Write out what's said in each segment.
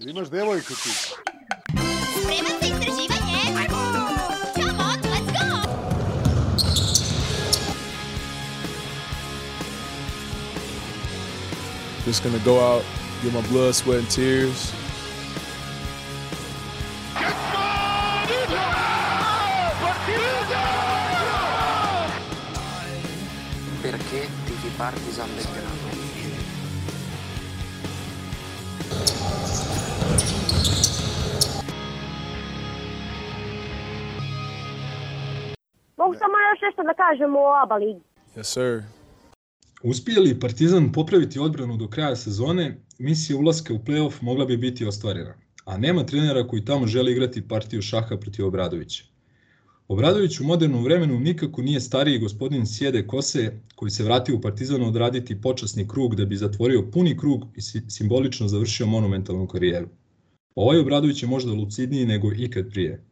Ti imaš devojku ti. Spreman za istraživanje? Ajmo! Come on, let's go! Just gonna go out, get my blood, sweat, and tears. Perché partisan del grano? nešto Yes, sir. Uspije li Partizan popraviti odbranu do kraja sezone, misija ulaska u playoff mogla bi biti ostvarena, a nema trenera koji tamo želi igrati partiju šaha protiv Obradovića. Obradović u modernom vremenu nikako nije stariji gospodin Sjede Kose koji se vratio u Partizan odraditi počasni krug da bi zatvorio puni krug i simbolično završio monumentalnu karijeru. Ovaj Obradović je možda lucidniji nego ikad prije.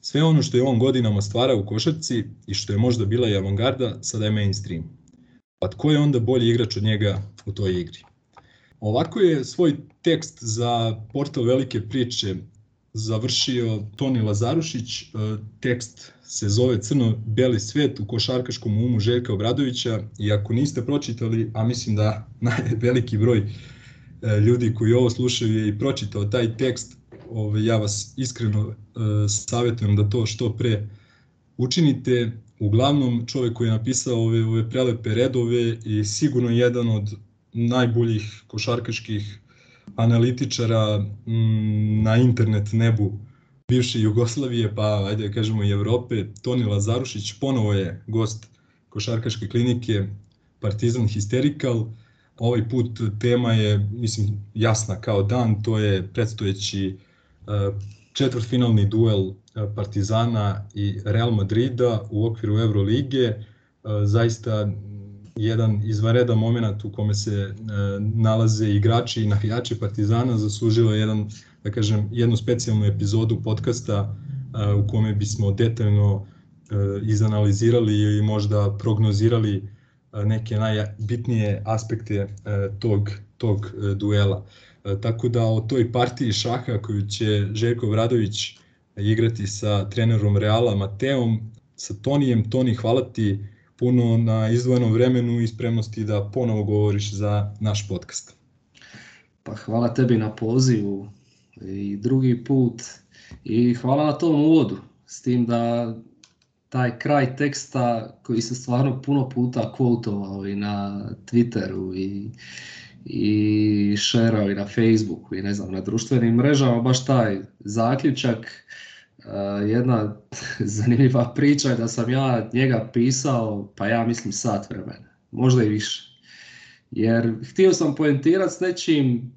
Sve ono što je on godinama stvarao u košarci i što je možda bila i avangarda, sada je mainstream. Pa tko je onda bolji igrač od njega u toj igri? Ovako je svoj tekst za portal velike priče završio Toni Lazarušić. E, tekst se zove Crno-beli svet u košarkaškom umu Željka Obradovića i ako niste pročitali, a mislim da veliki broj e, ljudi koji ovo slušaju je i pročitao taj tekst, ovaj, ja vas iskreno e, savjetujem da to što pre učinite. Uglavnom, čovjek koji je napisao ove, ove prelepe redove i sigurno jedan od najboljih košarkaških analitičara mm, na internet nebu bivše Jugoslavije, pa ajde kažemo i Evrope, Toni Lazarušić ponovo je gost košarkaške klinike Partizan Hysterical. Ovaj put tema je, mislim, jasna kao dan, to je predstojeći četvrtfinalni duel e, Partizana i Real Madrida u okviru Eurolige, e, zaista jedan izvanredan moment u kome se e, nalaze igrači i navijači Partizana zaslužilo jedan, da kažem, jednu specijalnu epizodu podcasta u kome bismo detaljno izanalizirali i možda prognozirali neke najbitnije aspekte tog, tog duela. E, tako da o toj partiji šaha koju će Željko Vradović igrati sa trenerom Reala Mateom, sa Tonijem. Toni, hvala ti puno na izdvojenom vremenu i spremnosti da ponovo govoriš za naš podcast. Pa hvala tebi na pozivu i drugi put i hvala na tom uvodu s tim da taj kraj teksta koji se stvarno puno puta kvotovao i na Twitteru i i šerao i na Facebooku i ne znam, na društvenim mrežama, baš taj zaključak. E, jedna zanimljiva priča je da sam ja njega pisao, pa ja mislim sat vremena, možda i više. Jer htio sam poentirati s nečim,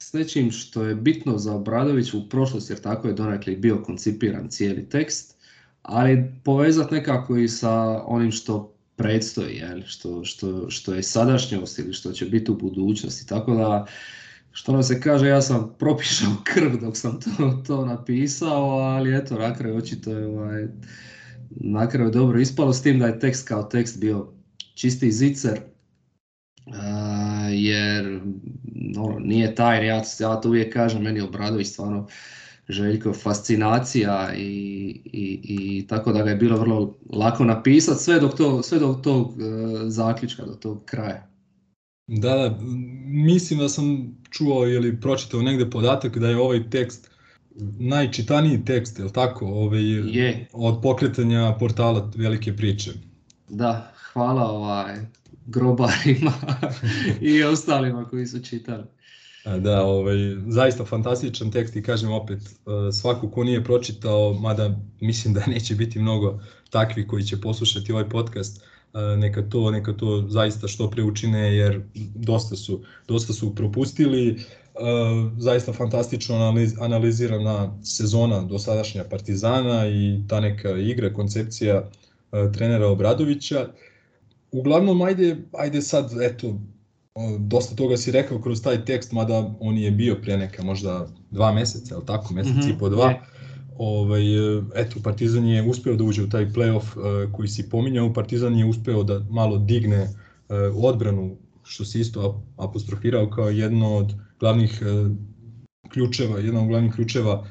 s nečim što je bitno za Obradović u prošlosti, jer tako je donekle bio koncipiran cijeli tekst, ali povezati nekako i sa onim što predstoji, Što, što, što je sadašnjost ili što će biti u budućnosti. Tako da, što nam se kaže, ja sam propišao krv dok sam to, to napisao, ali eto, na kraju očito je ovaj, na dobro ispalo, s tim da je tekst kao tekst bio čisti zicer, jer no, nije taj, ja, ja to uvijek kažem, meni Obradović stvarno Željko fascinacija i, i, i, tako da ga je bilo vrlo lako napisati sve dok to, sve do tog e, zaključka, do tog kraja. Da, da, mislim da sam čuo ili pročitao negde podatak da je ovaj tekst najčitaniji tekst, je li tako? Ovaj, je. Od pokretanja portala velike priče. Da, hvala ovaj grobarima i ostalima koji su čitali. Da, ovaj, zaista fantastičan tekst i kažem opet, e, svako ko nije pročitao, mada mislim da neće biti mnogo takvi koji će poslušati ovaj podcast, e, neka to, neka to zaista što preučine, učine jer dosta su, dosta su propustili. E, zaista fantastično analizirana sezona dosadašnja Partizana i ta neka igra, koncepcija trenera Obradovića. Uglavnom, ajde, ajde sad, eto, ono, dosta toga si rekao kroz taj tekst, mada on je bio prije neka možda dva mjeseca ili tako, mjeseci mhm, i po dva. Ovaj, eh, eto, Partizan je uspio da uđe u taj playoff eh, koji si pominjao, Partizan je uspio da malo digne eh, odbranu, što si isto apostrofirao kao jedno od glavnih ključeva, jedan od glavnih ključeva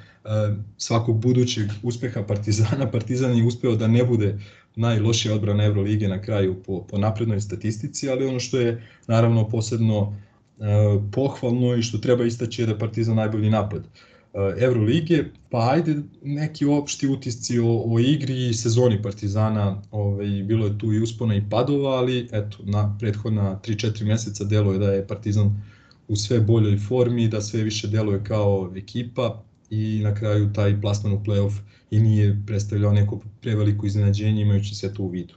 svakog budućeg uspeha Partizana. Partizan je uspio da ne bude najlošija odbrana Euroligije na kraju po, po naprednoj statistici, ali ono što je naravno posebno e, pohvalno i što treba istaći je da je Partizan najbolji napad e, pa ajde neki opšti utisci o, o igri i sezoni Partizana, ovaj, bilo je tu i uspona i padova, ali eto, na prethodna 3-4 mjeseca delo je da je Partizan u sve boljoj formi, da sve više deluje kao ekipa, i na kraju taj plasman u playoff i nije predstavljao neko preveliko iznenađenje imajući sve to u vidu.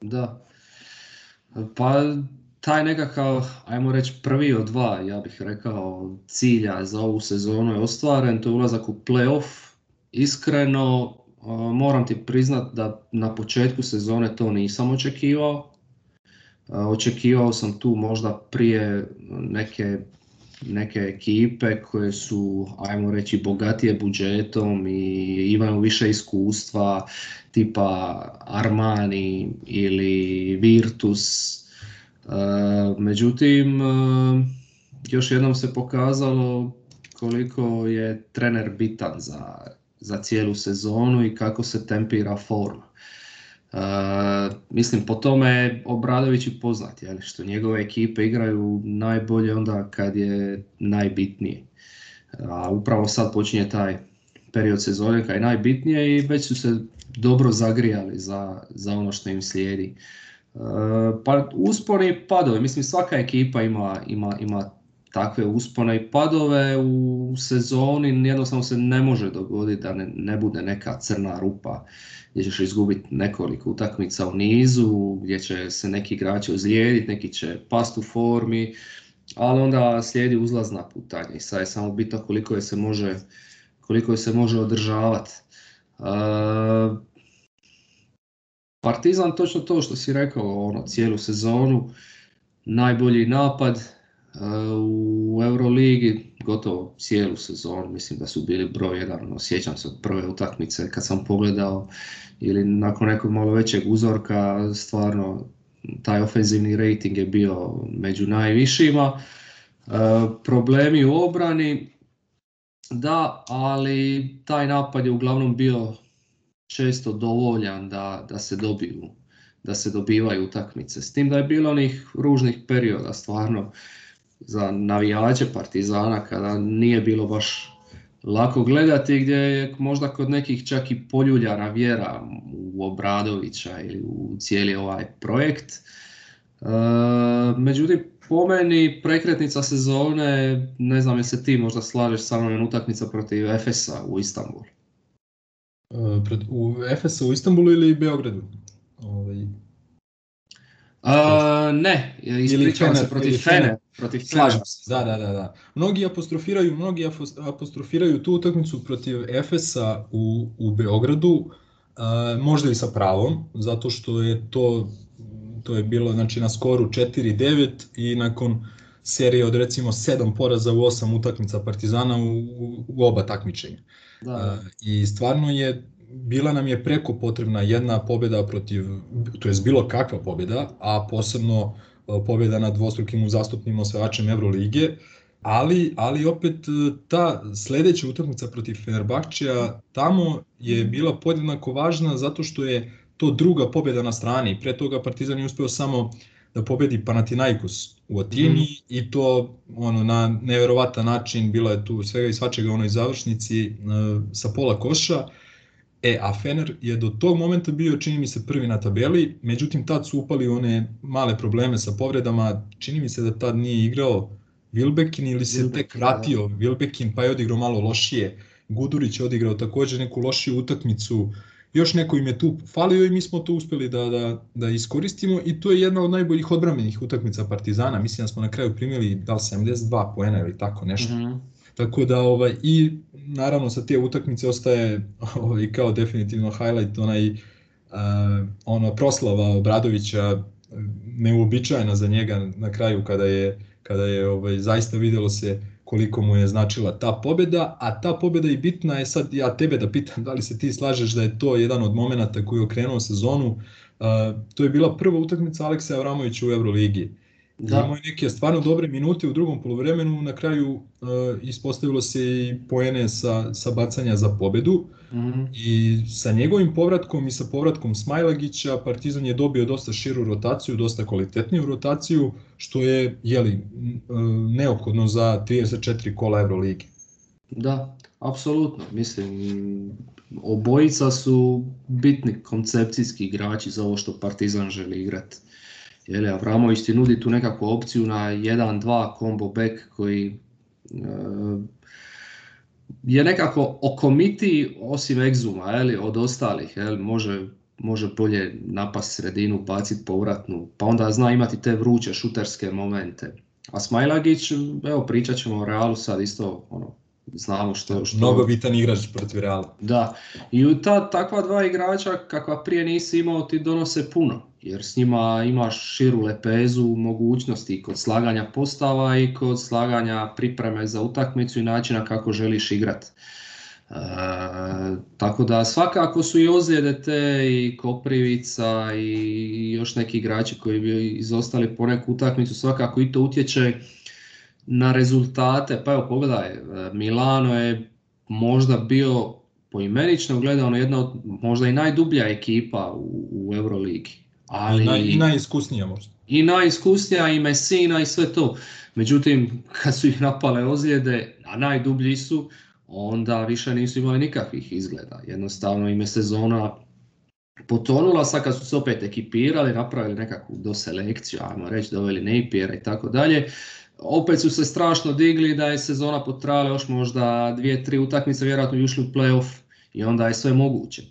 Da, pa taj nekakav, ajmo reći prvi od dva, ja bih rekao, cilja za ovu sezonu je ostvaren, to je ulazak u play-off, Iskreno, moram ti priznat da na početku sezone to nisam očekivao. Očekivao sam tu možda prije neke neke ekipe koje su, ajmo reći, bogatije budžetom i imaju više iskustva tipa Armani ili Virtus. E, međutim, e, još jednom se pokazalo koliko je trener bitan za, za cijelu sezonu i kako se tempira forma mislim, po tome je Obradović i poznat, što njegove ekipe igraju najbolje onda kad je najbitnije. A upravo sad počinje taj period sezone kad je najbitnije i već su se dobro zagrijali za, za ono što im slijedi. Pa usponi padovi, mislim svaka ekipa ima, ima, ima takve uspone i padove u sezoni, jednostavno se ne može dogoditi da ne, ne bude neka crna rupa gdje ćeš izgubiti nekoliko utakmica u nizu, gdje će se neki igrači ozlijediti, neki će past u formi, ali onda slijedi uzlazna putanja i sad je samo bitno koliko je se može, koliko je se može održavati. E, Partizan, točno to što si rekao, ono, cijelu sezonu, najbolji napad e, u Euroligi, gotovo cijelu sezonu, mislim da su bili broj jedan, ono, Sjećam se od prve utakmice kad sam pogledao ili nakon nekog malo većeg uzorka stvarno taj ofenzivni rating je bio među najvišima. E, problemi u obrani, da, ali taj napad je uglavnom bio često dovoljan da, da se dobiju da se dobivaju utakmice. S tim da je bilo onih ružnih perioda, stvarno za navijače Partizana kada nije bilo baš lako gledati gdje je možda kod nekih čak i poljuljana vjera u Obradovića ili u cijeli ovaj projekt. E, međutim, po meni prekretnica sezone, ne znam je se ti možda slažeš sa mnom, utakmica protiv Efesa u Istanbulu. E, u Efesa u Istanbulu ili Beogradu? Ovaj, Uh, ne, ispričavam se protiv Fene. Protiv Slažem se, da, da, da, da. Mnogi apostrofiraju, mnogi apostrofiraju tu utakmicu protiv Efesa u, u Beogradu, uh, možda i sa pravom, zato što je to, to je bilo znači, na skoru 4-9 i nakon serije od recimo 7 poraza u 8 utakmica Partizana u, u, u oba takmičenja. Da. Uh, I stvarno je bila nam je preko potrebna jedna pobjeda protiv, to jest bilo kakva pobjeda, a posebno e, pobjeda na dvostrukim uzastupnim osvajačem Euroligije, ali, ali opet e, ta sljedeća utakmica protiv Fenerbahčeja tamo je mhm. bila podjednako važna zato što je to druga pobjeda na strani. Pre toga Partizan je uspio samo da pobedi Panathinaikos u Atini mhm. i to ono na neverovatan način bila je tu svega i svačega u onoj završnici e, sa pola koša. E, a Fener je do tog momenta bio, čini mi se, prvi na tabeli, međutim tad su upali one male probleme sa povredama, čini mi se da tad nije igrao Wilbekin ili se tek vratio da. pa je odigrao malo lošije, Gudurić je odigrao također neku lošiju utakmicu, još neko im je tu falio i mi smo to uspeli da, da, da iskoristimo i to je jedna od najboljih odbramljenih utakmica Partizana, mislim da smo na kraju primili da 72 poena ili tako nešto. Mhm. Tako da ovaj i naravno sa te utakmice ostaje ovaj, kao definitivno highlight onaj uh, proslava Obradovića eh, neuobičajena za njega na kraju kada je kada je ovaj zaista videlo se koliko mu je značila ta pobeda, a ta pobeda i bitna je sad ja tebe da pitam da li se ti slažeš da je to jedan od momenata koji je okrenuo sezonu. Eh, to je bila prva utakmica Aleksa Avramovića u Euroligi. Da. Imao je neke stvarno dobre minute u drugom poluvremenu na kraju uh, ispostavilo se i poene sa, sa bacanja za pobedu mhm. i sa njegovim povratkom i sa povratkom Smajlagića Partizan je dobio dosta širu rotaciju, dosta kvalitetniju rotaciju, što je jeli, uh, neophodno za 34 kola Euroligi. Da, apsolutno, mislim, obojica su bitni koncepcijski igrači za ovo što Partizan želi igrati li Avramović ti nudi tu nekakvu opciju na 1-2 combo back koji e, je nekako okomiti osim egzuma jeli, od ostalih. Jel, može, može bolje napast sredinu, baciti povratnu, pa onda zna imati te vruće šuterske momente. A Smajlagić, evo pričat ćemo o Realu sad isto, ono, znamo što... što... Mnogo bitan igrač protiv Realu. Da, i ta, takva dva igrača kakva prije nisi imao ti donose puno jer s njima imaš širu lepezu mogućnosti kod slaganja postava i kod slaganja pripreme za utakmicu i načina kako želiš igrati. E, tako da svakako su i ozljede te i Koprivica i još neki igrači koji bi izostali po neku utakmicu, svakako i to utječe na rezultate. Pa evo pogledaj, e, Milano je možda bio poimenično gledano jedna od možda i najdublja ekipa u, u Euroligi ali, I, najiskusnija možda. I najiskusnija i Messina i sve to. Međutim, kad su ih napale ozljede, a najdublji su, onda više nisu imali nikakvih izgleda. Jednostavno im je sezona potonula, sad kad su se opet ekipirali, napravili nekakvu doselekciju, ajmo reći, doveli Napiera i tako dalje, opet su se strašno digli da je sezona potrala još možda dvije, tri utakmice, vjerojatno ušli u playoff i onda je sve moguće.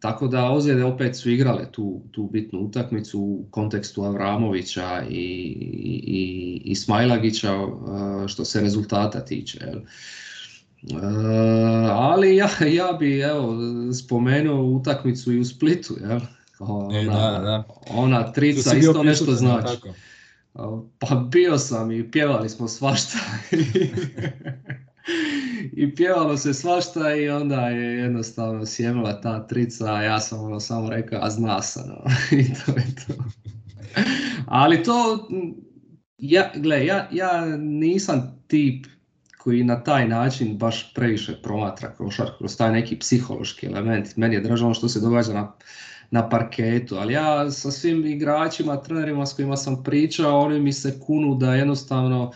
Tako da ozljede opet su igrale tu, tu bitnu utakmicu u kontekstu Avramovića i, i, Smajlagića e, što se rezultata tiče. Jel. E, ali ja, ja bi evo, spomenuo utakmicu i u Splitu. Jel. E, ona, e, da, da. ona trica isto nešto znači. Pa bio sam i pjevali smo svašta. i pjevalo se svašta i onda je jednostavno sjemila ta trica, a ja sam ono samo rekao, a zna sam, no. i to Ali to, ja, gle, ja, ja nisam tip koji na taj način baš previše promatra košar kroz taj neki psihološki element. Meni je ono što se događa na, na parketu, ali ja sa svim igračima, trenerima s kojima sam pričao, oni mi se kunu da jednostavno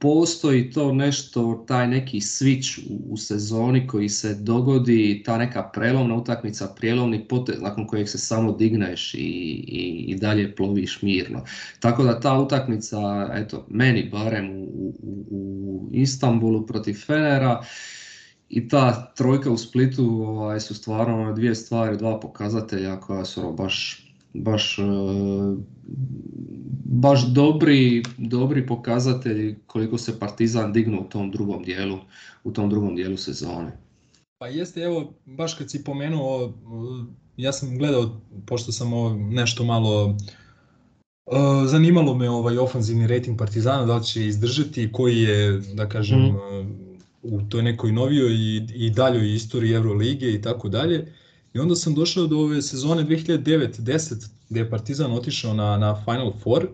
postoji to nešto, taj neki switch u, sezoni koji se dogodi, ta neka prelomna utakmica, prelomni potez nakon kojeg se samo digneš i, i, i, dalje ploviš mirno. Tako da ta utakmica, eto, meni barem u, u, u Istanbulu protiv Fenera, i ta trojka u Splitu ovaj, su stvarno ono dvije stvari, dva pokazatelja koja su ono baš baš, e, baš dobri, dobri pokazatelji koliko se Partizan dignu u tom drugom dijelu, u tom drugom dijelu sezone. Pa jeste, evo, baš kad si pomenuo, e, ja sam gledao, pošto sam nešto malo e, zanimalo me ovaj ofanzivni rating Partizana, da li će izdržati, koji je, da kažem, mhm. u toj nekoj novijoj i, i daljoj istoriji Euroligije i tako dalje. I onda sam došao do ove sezone 2009-10 gdje je Partizan otišao na, na Final Four. E,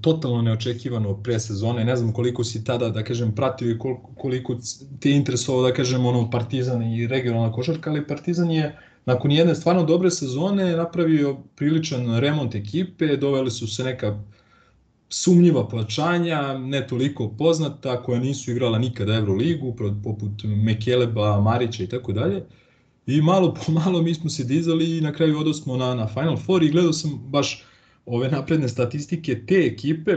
totalno neočekivano pre sezone, ne znam koliko si tada, da kažem, pratio i koliko, koliko te interesovao, da kažem, ono, Partizan i regionalna košarka, ali Partizan je nakon jedne stvarno dobre sezone napravio priličan remont ekipe, doveli su se neka sumnjiva plaćanja, ne toliko poznata, koja nisu igrala nikada Euroligu, poput Mekeleba, Marića i tako dalje. I malo po malo mi smo se dizali i na kraju odosmo na, na Final Four i gledao sam baš ove napredne statistike te ekipe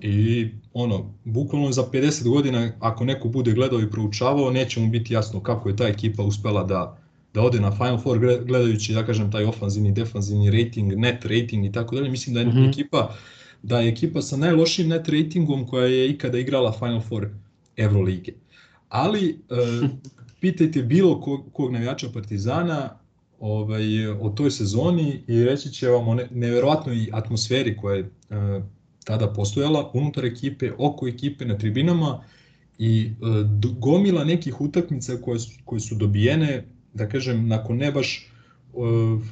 i ono, bukvalno za 50 godina ako neko bude gledao i proučavao, neće mu biti jasno kako je ta ekipa uspela da, da ode na Final Four gledajući, da kažem, taj ofanzivni, defanzivni rating, net rating i tako dalje. Mislim da je mhm. ekipa da je ekipa sa najlošijim net ratingom koja je ikada igrala Final Four Ali, e, pitajte bilo kog, kog navijača Partizana ovaj, o toj sezoni i reći će vam o ne, atmosferi koja je e, tada postojala unutar ekipe, oko ekipe, na tribinama i e, gomila nekih utakmica koje su, koje su dobijene, da kažem, nakon ne baš e,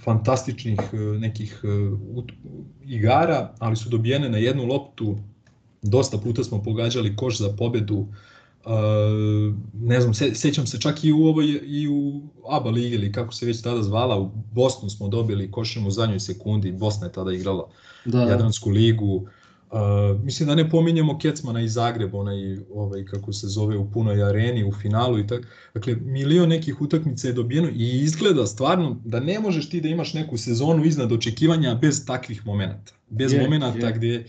fantastičnih nekih igara, ali su dobijene na jednu loptu, dosta puta smo pogađali koš za pobedu, ne znam, se, sjećam se čak i u ovoj i u ABA ligi ili kako se već tada zvala, u Bosnu smo dobili košem u zadnjoj sekundi, Bosna je tada igrala da. Jadransku ligu. mislim da ne pominjemo Kecmana iz Zagreba, onaj ovaj, kako se zove u punoj areni, u finalu i tako. Dakle, milion nekih utakmica je dobijeno i izgleda stvarno da ne možeš ti da imaš neku sezonu iznad očekivanja bez takvih momenata. Bez momenta momenata gdje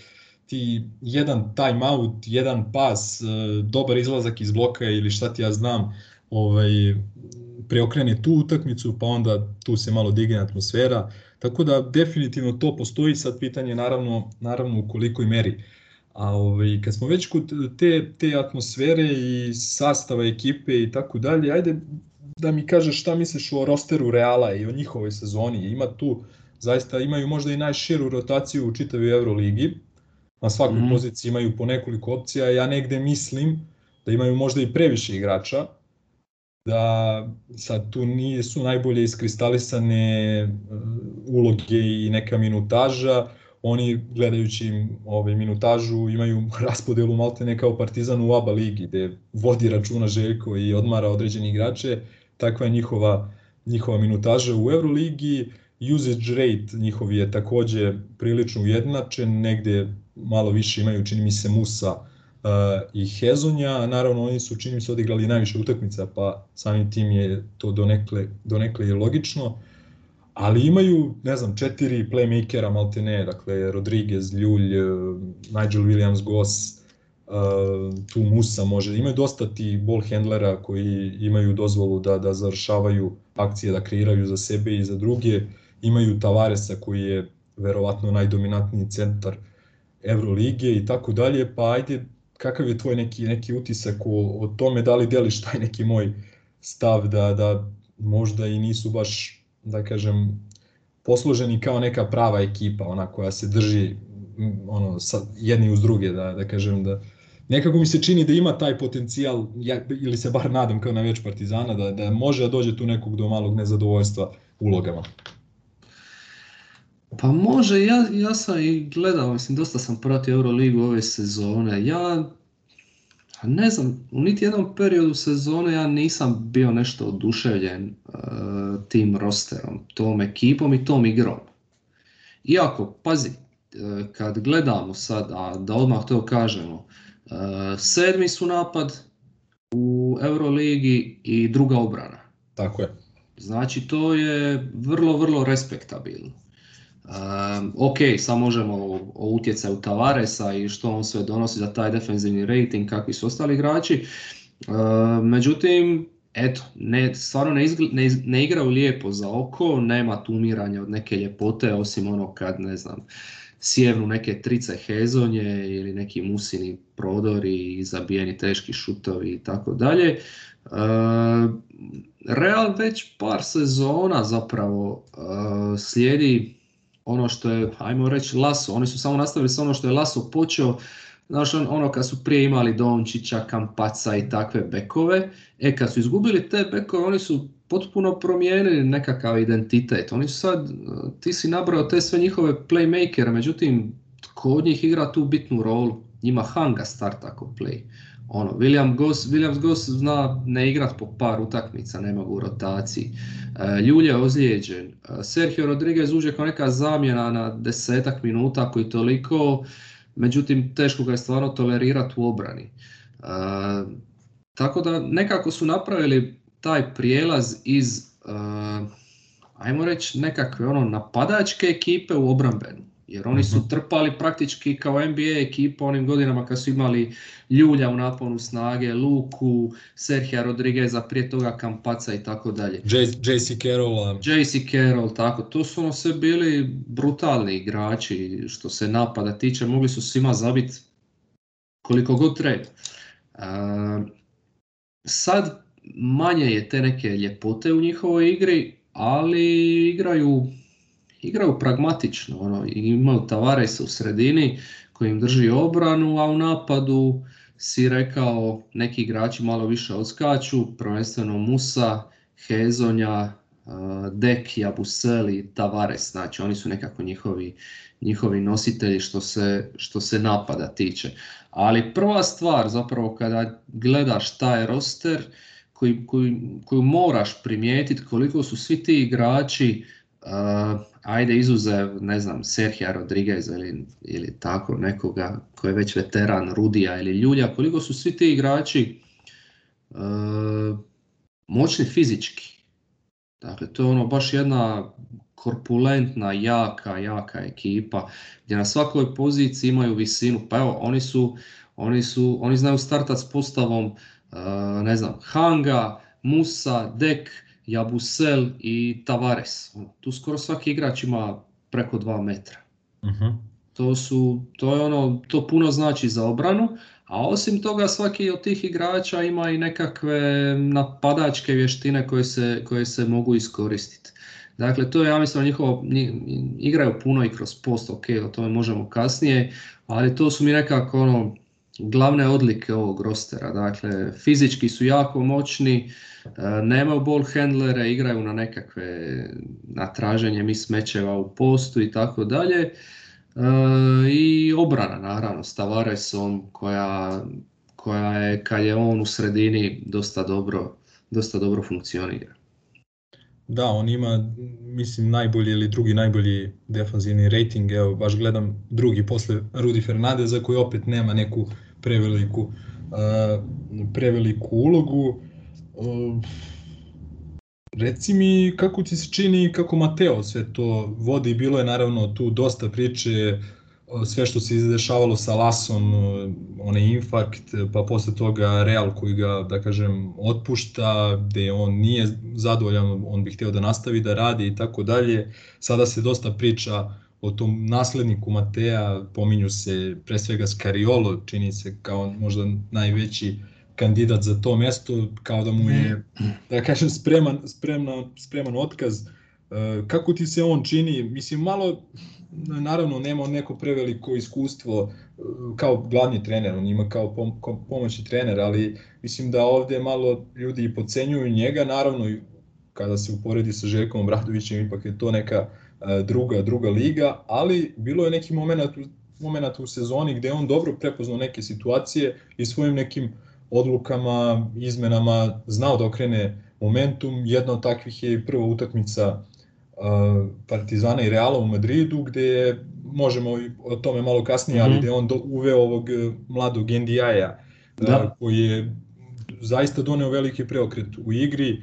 ti jedan time out, jedan pas, e, dobar izlazak iz bloka ili šta ti ja znam, ovaj, preokrene tu utakmicu, pa onda tu se malo digne atmosfera. Tako da definitivno to postoji, sad pitanje naravno, naravno u kolikoj meri. A ovaj, kad smo već kod te, te atmosfere i sastava ekipe i tako dalje, ajde da mi kažeš šta misliš o rosteru Reala i o njihovoj sezoni. Ima tu, zaista imaju možda i najširu rotaciju u čitavoj Euroligi, na svakoj mhm. poziciji imaju po nekoliko opcija, ja negde mislim da imaju možda i previše igrača, da sad tu su najbolje iskristalisane uh, uloge i neka minutaža, oni gledajući ovaj minutažu imaju raspodelu maltene kao Partizan u ABA ligi gde vodi računa Željko i odmara određeni igrače, takva je njihova njihova minutaža u Euroligi, usage rate njihovi je takođe prilično ujednačen, negde malo više imaju, čini mi se, Musa e, i Hezonja. Naravno, oni su, čini mi se, odigrali najviše utakmica, pa samim tim je to donekle, donekle je logično. Ali imaju, ne znam, četiri playmakera maltene, dakle, Rodriguez, Ljulj, e, Nigel Williams, Goss, e, tu Musa može, imaju dosta ti ball handlera koji imaju dozvolu da, da završavaju akcije, da kreiraju za sebe i za druge, imaju Tavaresa koji je verovatno najdominantniji centar Eurolige i tako dalje, pa ajde kakav je tvoj neki, neki utisak o, o tome, da li deliš taj neki moj stav da, da možda i nisu baš, da kažem, posloženi kao neka prava ekipa, ona koja se drži ono, jedni uz druge, da, da kažem da nekako mi se čini da ima taj potencijal, ja, ili se bar nadam kao na već Partizana, da, da može da dođe tu nekog do malog nezadovoljstva ulogama. Pa može, ja, ja sam i gledao, mislim, dosta sam pratio Euroligu ove sezone. Ja ne znam, u niti jednom periodu sezone ja nisam bio nešto oduševljen e, tim rosterom, tom ekipom i tom igrom. Iako, pazi, e, kad gledamo sad, a da odmah to kažemo, uh, sedmi su napad u Euroligi i druga obrana. Tako je. Znači to je vrlo, vrlo respektabilno. Ehm, ok, sad možemo o, utjecaju Tavaresa i što on sve donosi za taj defensivni rating, kakvi su ostali igrači. Ehm, međutim, eto, ne, stvarno ne, ne, igraju lijepo za oko, nema tu umiranja od neke ljepote, osim ono kad, ne znam, sjevnu neke trice hezonje ili neki musini prodori i zabijeni teški šutovi i tako dalje. Ehm, Real već par sezona zapravo slijedi ono što je, ajmo reći, Laso, oni su samo nastavili sa ono što je Laso počeo, znaš, ono kad su prije imali Dončića, Kampaca i takve bekove, e kad su izgubili te bekove, oni su potpuno promijenili nekakav identitet. Oni su sad, ti si nabrao te sve njihove playmakere, međutim, tko od njih igra tu bitnu rolu? Njima Hanga starta ako play. Ono, William Goss, Williams Goss zna ne igrat po par utakmica, nema ga u rotaciji. E, Ljulj je ozlijeđen. E, Sergio Rodriguez uđe kao neka zamjena na desetak minuta koji toliko, međutim teško ga je stvarno tolerirati u obrani. E, tako da nekako su napravili taj prijelaz iz, ajmo reći, nekakve ono napadačke ekipe u obrambenu jer oni su mhm. trpali praktički kao NBA ekipa onim godinama kad su imali Ljulja u naponu snage, Luku, Serhija Rodrigueza, prije toga Kampaca i tako dalje. J.C. Carroll. J.C. Carroll, tako. To su ono sve bili brutalni igrači što se napada tiče. Mogli su svima zabiti koliko god treba. sad manje je te neke ljepote u njihovoj igri, ali igraju igraju pragmatično. Ono, imaju Tavaresa u sredini koji im drži obranu, a u napadu si rekao neki igrači malo više odskaču, prvenstveno Musa, Hezonja, eh, Deki, buseli Tavares, znači oni su nekako njihovi, njihovi nositelji što se, što se napada tiče. Ali prva stvar zapravo kada gledaš taj roster koji, koji, koju moraš primijetiti koliko su svi ti igrači eh, ajde izuzev, ne znam, Serhija Rodriguez ili, ili tako nekoga koji je već veteran Rudija ili Ljulja, koliko su svi ti igrači e, moćni fizički. Dakle, to je ono baš jedna korpulentna, jaka, jaka ekipa gdje na svakoj poziciji imaju visinu. Pa evo, oni su, oni su, oni znaju startat s postavom, e, ne znam, Hanga, Musa, Dek, Jabusel i Tavares. Tu skoro svaki igrač ima preko dva metra. Mhm. To, su, to, je ono, to puno znači za obranu, a osim toga svaki od tih igrača ima i nekakve napadačke vještine koje se, koje se mogu iskoristiti. Dakle, to je, ja mislim, njihovo, igraju puno i kroz post, ok, o tome možemo kasnije, ali to su mi nekako ono, glavne odlike ovog rostera. Dakle, fizički su jako moćni, e, nemaju ball handlere, igraju na nekakve natraženje mi smećeva u postu i tako dalje. E, I obrana naravno s Tavaresom koja, koja je kad je on u sredini dosta dobro, dosta dobro funkcionira. Da, on ima, mislim, najbolji ili drugi najbolji defanzivni rating, evo, baš gledam drugi posle Rudi Fernandeza koji opet nema neku preveliku, preveliku ulogu. Reci mi kako ti se čini kako Mateo sve to vodi, bilo je naravno tu dosta priče, e, sve što se izdešavalo sa Lasom, e, onaj infarkt, pa posle toga Real koji ga, da kažem, otpušta, gde on nije zadovoljan, on bi htio da nastavi da radi i tako dalje. Sada se dosta priča o tom nasledniku Mateja pominju se pre svega Skariolo, čini se kao možda najveći kandidat za to mesto, kao da mu je, da kažem, spreman, spremna, spreman otkaz. E, kako ti se on čini? Mislim, malo, naravno, nema on neko preveliko iskustvo e, kao glavni trener, on ima kao pomoćni trener, ali mislim da ovdje malo ljudi i pocenjuju njega, naravno, kada se uporedi sa Željkom Obradovićem, ipak je to neka E, druga, druga liga, ali bilo je neki moment, moment u sezoni gdje on dobro prepoznao neke situacije i svojim nekim odlukama, izmenama znao da okrene momentum. Jedna od takvih je i prva utakmica e, Partizana i Reala u Madridu, gdje je, možemo o tome malo kasnije, ali mhm. gdje je on uveo ovog e, mladog NDI-a, koji je zaista doneo veliki preokret u igri,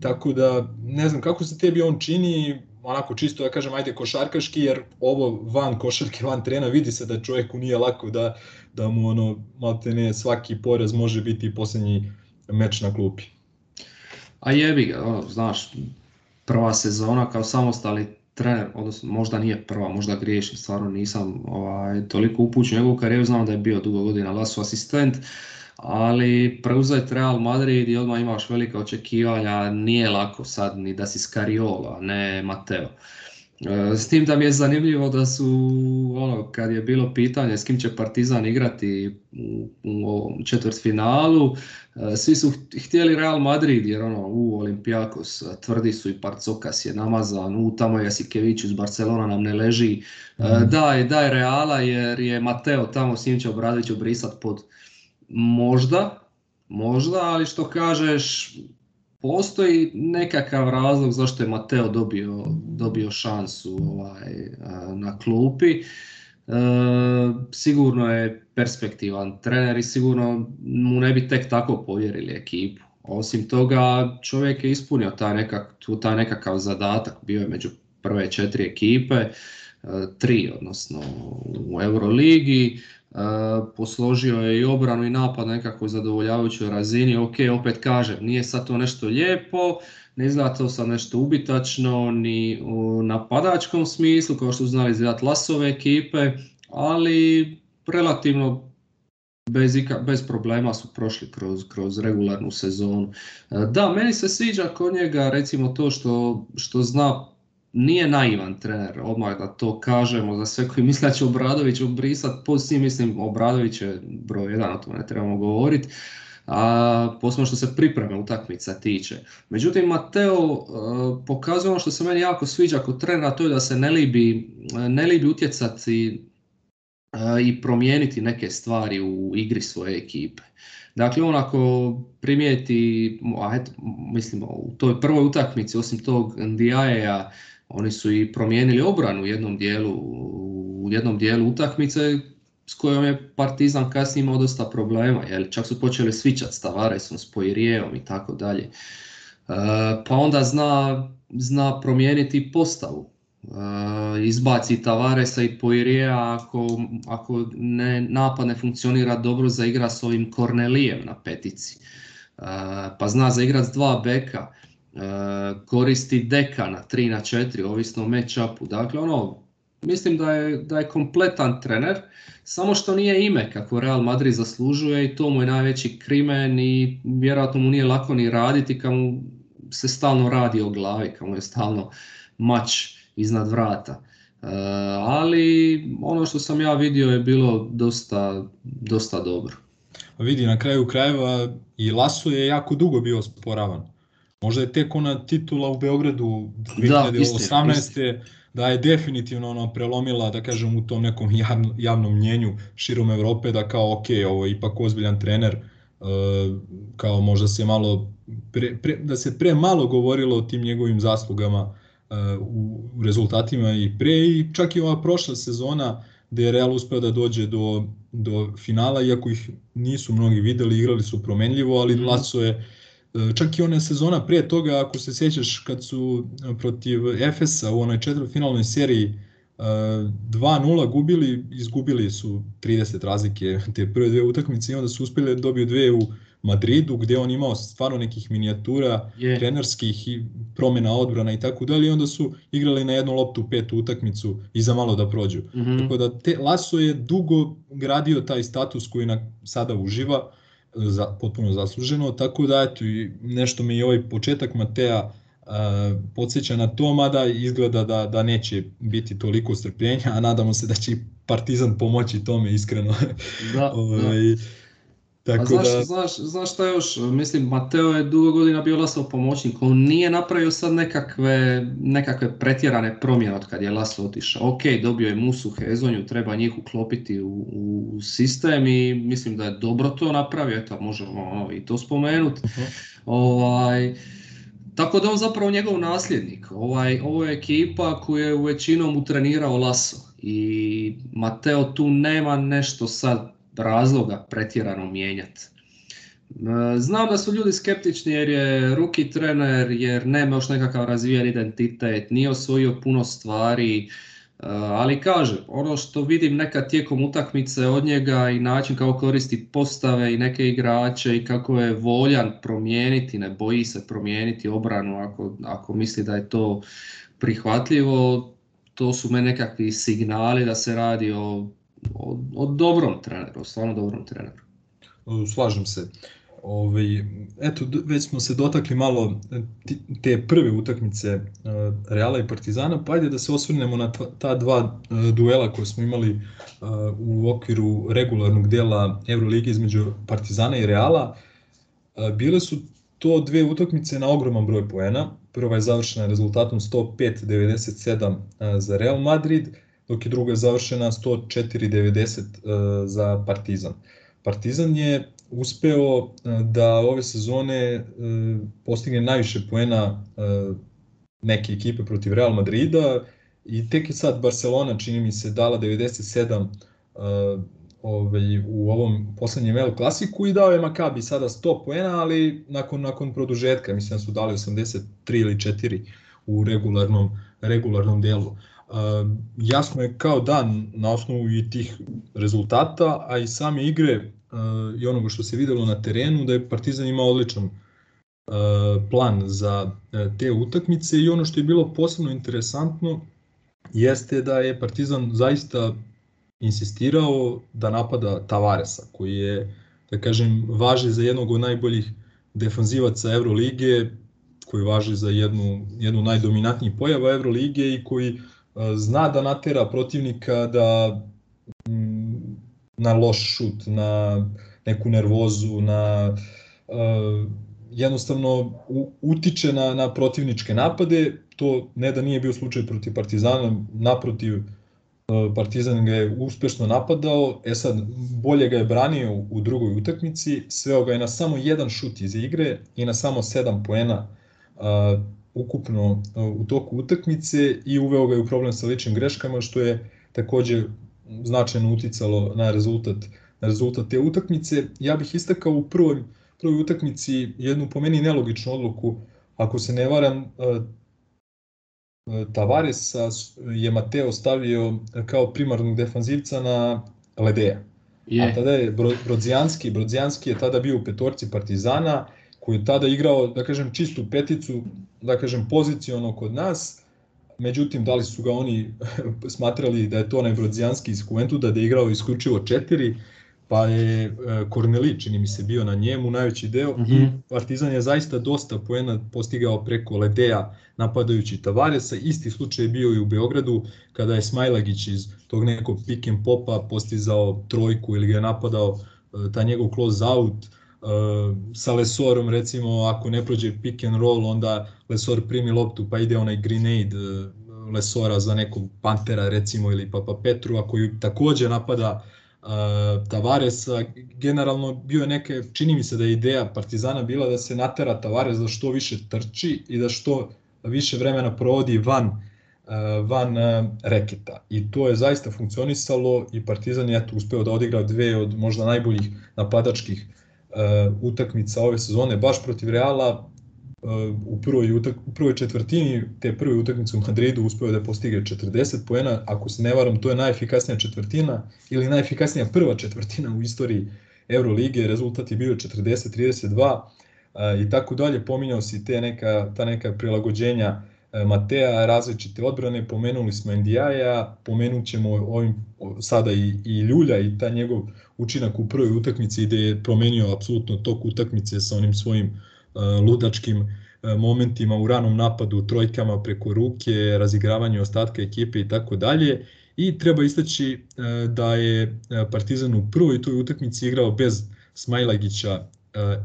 tako da ne znam kako se tebi on čini, onako čisto ja kažem ajde košarkaški jer ovo van košarke, van trena vidi se da čovjeku nije lako da, da mu ono ne svaki poraz može biti posljednji meč na klupi. A jebi ga, ono, znaš, prva sezona kao samostalni trener, odnosno možda nije prva, možda griješim, stvarno nisam ovaj, toliko upućen njegovu karijeru, znam da je bio dugo godina Lasu asistent, ali preuzeti Real Madrid i odmah imaš velika očekivanja, nije lako sad ni da si Skariola, ne Mateo. E, s tim da mi je zanimljivo da su, ono, kad je bilo pitanje s kim će Partizan igrati u ovom četvrtfinalu, e, svi su htjeli Real Madrid jer ono, u Olimpijakos e, tvrdi su i Parcokas je namazan, u tamo je Sikević iz Barcelona nam ne leži, mm. daj, daj Reala jer je Mateo tamo s njim će Obradović brisat pod Možda, možda, ali što kažeš, postoji nekakav razlog zašto je Mateo dobio, dobio šansu ovaj, na klupi. E, sigurno je perspektivan trener i sigurno mu ne bi tek tako povjerili ekipu. Osim toga, čovjek je ispunio taj, nekak, tu, taj nekakav zadatak, bio je među prve četiri ekipe, e, tri odnosno u Euroligi, Eh, posložio je i obranu i napad na nekakvoj zadovoljavajućoj razini. Ok, opet kažem, nije sad to nešto lijepo, ne izgleda to sad nešto ubitačno, ni u napadačkom smislu, kao što su znali izgledati lasove ekipe, ali relativno bez, bez problema su prošli kroz, kroz regularnu sezonu. Eh, da, meni se sviđa kod njega recimo to što, što zna nije naivan trener, odmah da to kažemo, za sve koji misle da će Obradović obrisat, mislim Obradović je broj jedan, o tome ne trebamo govoriti, a posebno što se pripreme utakmica tiče. Međutim, Mateo e, pokazuje ono što se meni jako sviđa kod trenera, to je da se ne libi, e, utjecati e, i promijeniti neke stvari u igri svoje ekipe. Dakle, on ako primijeti, a eto, mislim, u toj prvoj utakmici, osim tog ndiaje oni su i promijenili obranu u jednom dijelu, u jednom dijelu utakmice s kojom je Partizan kasnije imao dosta problema, jer čak su počeli svičati s Tavaresom, s Poirijevom i tako dalje. E, pa onda zna, zna promijeniti postavu. E, izbaci Tavaresa i Poirija ako, ako ne, napad ne funkcionira dobro za igra s ovim Kornelijem na petici. E, pa zna za igra s dva beka. E, koristi deka na 3 na 4, ovisno o match Dakle, ono, mislim da je, da je kompletan trener, samo što nije ime kako Real Madrid zaslužuje i to mu je najveći krimen i vjerojatno mu nije lako ni raditi kad mu se stalno radi o glavi, kad mu je stalno mač iznad vrata. E, ali ono što sam ja vidio je bilo dosta, dosta dobro. Vidi, na kraju krajeva i Lasu je jako dugo bio sporavan Možda je tek ona titula u Beogradu 2018. Da, da je definitivno ona prelomila, da kažem, u tom nekom javnom mnjenju širom Evrope, da kao, ok, ovo je ipak ozbiljan trener, e, kao možda se malo, da se pre malo govorilo o tim njegovim zaslugama e, u, rezultatima i pre i čak i ova prošla sezona da je Real uspeo da dođe do, do finala, iako ih nisu mnogi videli, igrali su promenljivo, ali mhm. Laco je E, čak i ona sezona prije toga, ako se sjećaš kad su e, protiv Efesa u onoj finalnoj seriji 2-0 e, gubili, izgubili su 30 razlike te prve dve utakmice i onda su uspjeli da dobiju dve u Madridu gdje on imao stvarno nekih minijatura trenerskih i promjena odbrana i tako dalje i onda su igrali na jednu loptu petu utakmicu i za malo da prođu. Mhm. Tako da te, Laso je dugo gradio taj status koji na, sada uživa za, potpuno zasluženo, tako da eto, nešto mi i ovaj početak Mateja e, podsjeća na to, mada izgleda da, da neće biti toliko strpljenja, a nadamo se da će Partizan pomoći tome iskreno. da. Ovaj, tako znaš, šta još, mislim Mateo je dugo godina bio Lasov pomoćnik, on nije napravio sad nekakve, nekakve pretjerane promjene od kad je Laso otišao. Ok, dobio je Musu, Hezonju, treba njih uklopiti u, sistem i mislim da je dobro to napravio, eto možemo ono, i to spomenuti. Mhm. Ovaj, tako da on zapravo njegov nasljednik. Ovaj, ovo je ekipa koju je većinom utrenirao Laso i Mateo tu nema nešto sad razloga pretjerano mijenjati. E, znam da su ljudi skeptični jer je ruki trener, jer nema još nekakav razvijen identitet, nije osvojio puno stvari, e, ali kaže, ono što vidim neka tijekom utakmice od njega i način kako koristi postave i neke igrače i kako je voljan promijeniti, ne boji se promijeniti obranu ako, ako misli da je to prihvatljivo, to su me nekakvi signali da se radi o o, o dobrom treneru, o stvarno dobrom treneru. Slažem se. Ovaj, eto, već smo se dotakli malo e, te prve utakmice e, Reala i Partizana, pa ajde da se osvrnemo na ta dva e, duela koje smo imali u okviru regularnog dela Euroligi između Partizana i Reala. Bile su to dve utakmice na ogroman broj poena. Prva je završena rezultatom 105-97 za Real Madrid, dok je druga završena 104.90 e, za Partizan. Partizan je uspeo e, da ove sezone e, postigne najviše poena neke ekipe protiv Real Madrida i tek je sad Barcelona čini mi se dala 97 ovaj, u ovom poslednjem El Klasiku i dao je Makabi sada 100 poena, ali nakon, nakon produžetka mislim da su dali 83 ili 4 u regularnom, regularnom delu jasno je kao dan na osnovu i tih rezultata, a i same igre i onoga što se videlo na terenu, da je Partizan imao odličan plan za e, te utakmice i ono što je bilo posebno interesantno jeste da je Partizan zaista insistirao da napada Tavaresa, koji je, da kažem, važi za jednog od najboljih defanzivaca Evrolige, koji važi za jednu, jednu najdominantnijih pojava Evrolige i koji zna da natera protivnika da mm, na loš šut, na neku nervozu, na e, jednostavno utiče na, na protivničke napade, to ne da nije bio slučaj protiv Partizana, naprotiv e, Partizan ga je uspešno napadao, e sad bolje ga je branio u drugoj utakmici, sveo ga je na samo jedan šut iz igre i na samo sedam poena e, ukupno e, u toku utakmice i uveo ga je u problem sa ličnim greškama što je također značajno uticalo na rezultat na rezultat te utakmice. Ja bih istakao u prvoj, prvoj utakmici jednu po meni nelogičnu odluku, ako se ne varam, e, e, Tavaresa je Mateo stavio kao primarnog defanzivca na Ledeja. Je. A tada je Brodzijanski, Brodzijanski je tada bio u petorci Partizana koji je tada igrao, da kažem, čistu peticu, da kažem, poziciono kod nas, međutim, da li su ga oni smatrali da je to onaj Brodzijanski iz da je igrao isključivo četiri, pa je e, Korneli, čini mi se, bio na njemu najveći deo i mhm. Partizan je zaista dosta poena postigao preko Ledeja napadajući Tavaresa. Isti slučaj je bio i u Beogradu kada je Smajlagić iz tog nekog pick and popa postizao trojku ili ga je napadao e, ta njegov close out. Eh, sa Lesorom recimo ako ne prođe pick and roll onda Lesor primi loptu pa ide onaj grenade eh, Lesora za nekog Pantera recimo ili Papa Petru ako ju također napada eh, Tavares Generalno bio je neke, čini mi se da je ideja Partizana bila da se natera Tavares da što više trči i da što više vremena provodi van van reketa. I to je zaista funkcionisalo i Partizan je eto da odigra dve od možda najboljih napadačkih Uh, utakmica ove sezone baš protiv Reala uh, u prvoj, u prvoj četvrtini te prve utakmice u Madridu uspio da postigne 40 poena, ako se ne varam to je najefikasnija četvrtina ili najefikasnija prva četvrtina u istoriji Eurolige rezultat je bio 40-32 uh, i tako dalje, pominjao si te neka, ta neka prilagođenja E, Mateja, različite odbrane, pomenuli smo NDI-a, pomenut ćemo ovim, sada i, i Ljulja i ta njegov učinak u prvoj utakmici ide je promenio apsolutno tok utakmice sa onim svojim uh, ludačkim e, momentima u ranom napadu, trojkama preko ruke, razigravanju ostatka ekipe i tako dalje. I treba istaći da je Partizan u prvoj toj utakmici igrao bez Smajlagića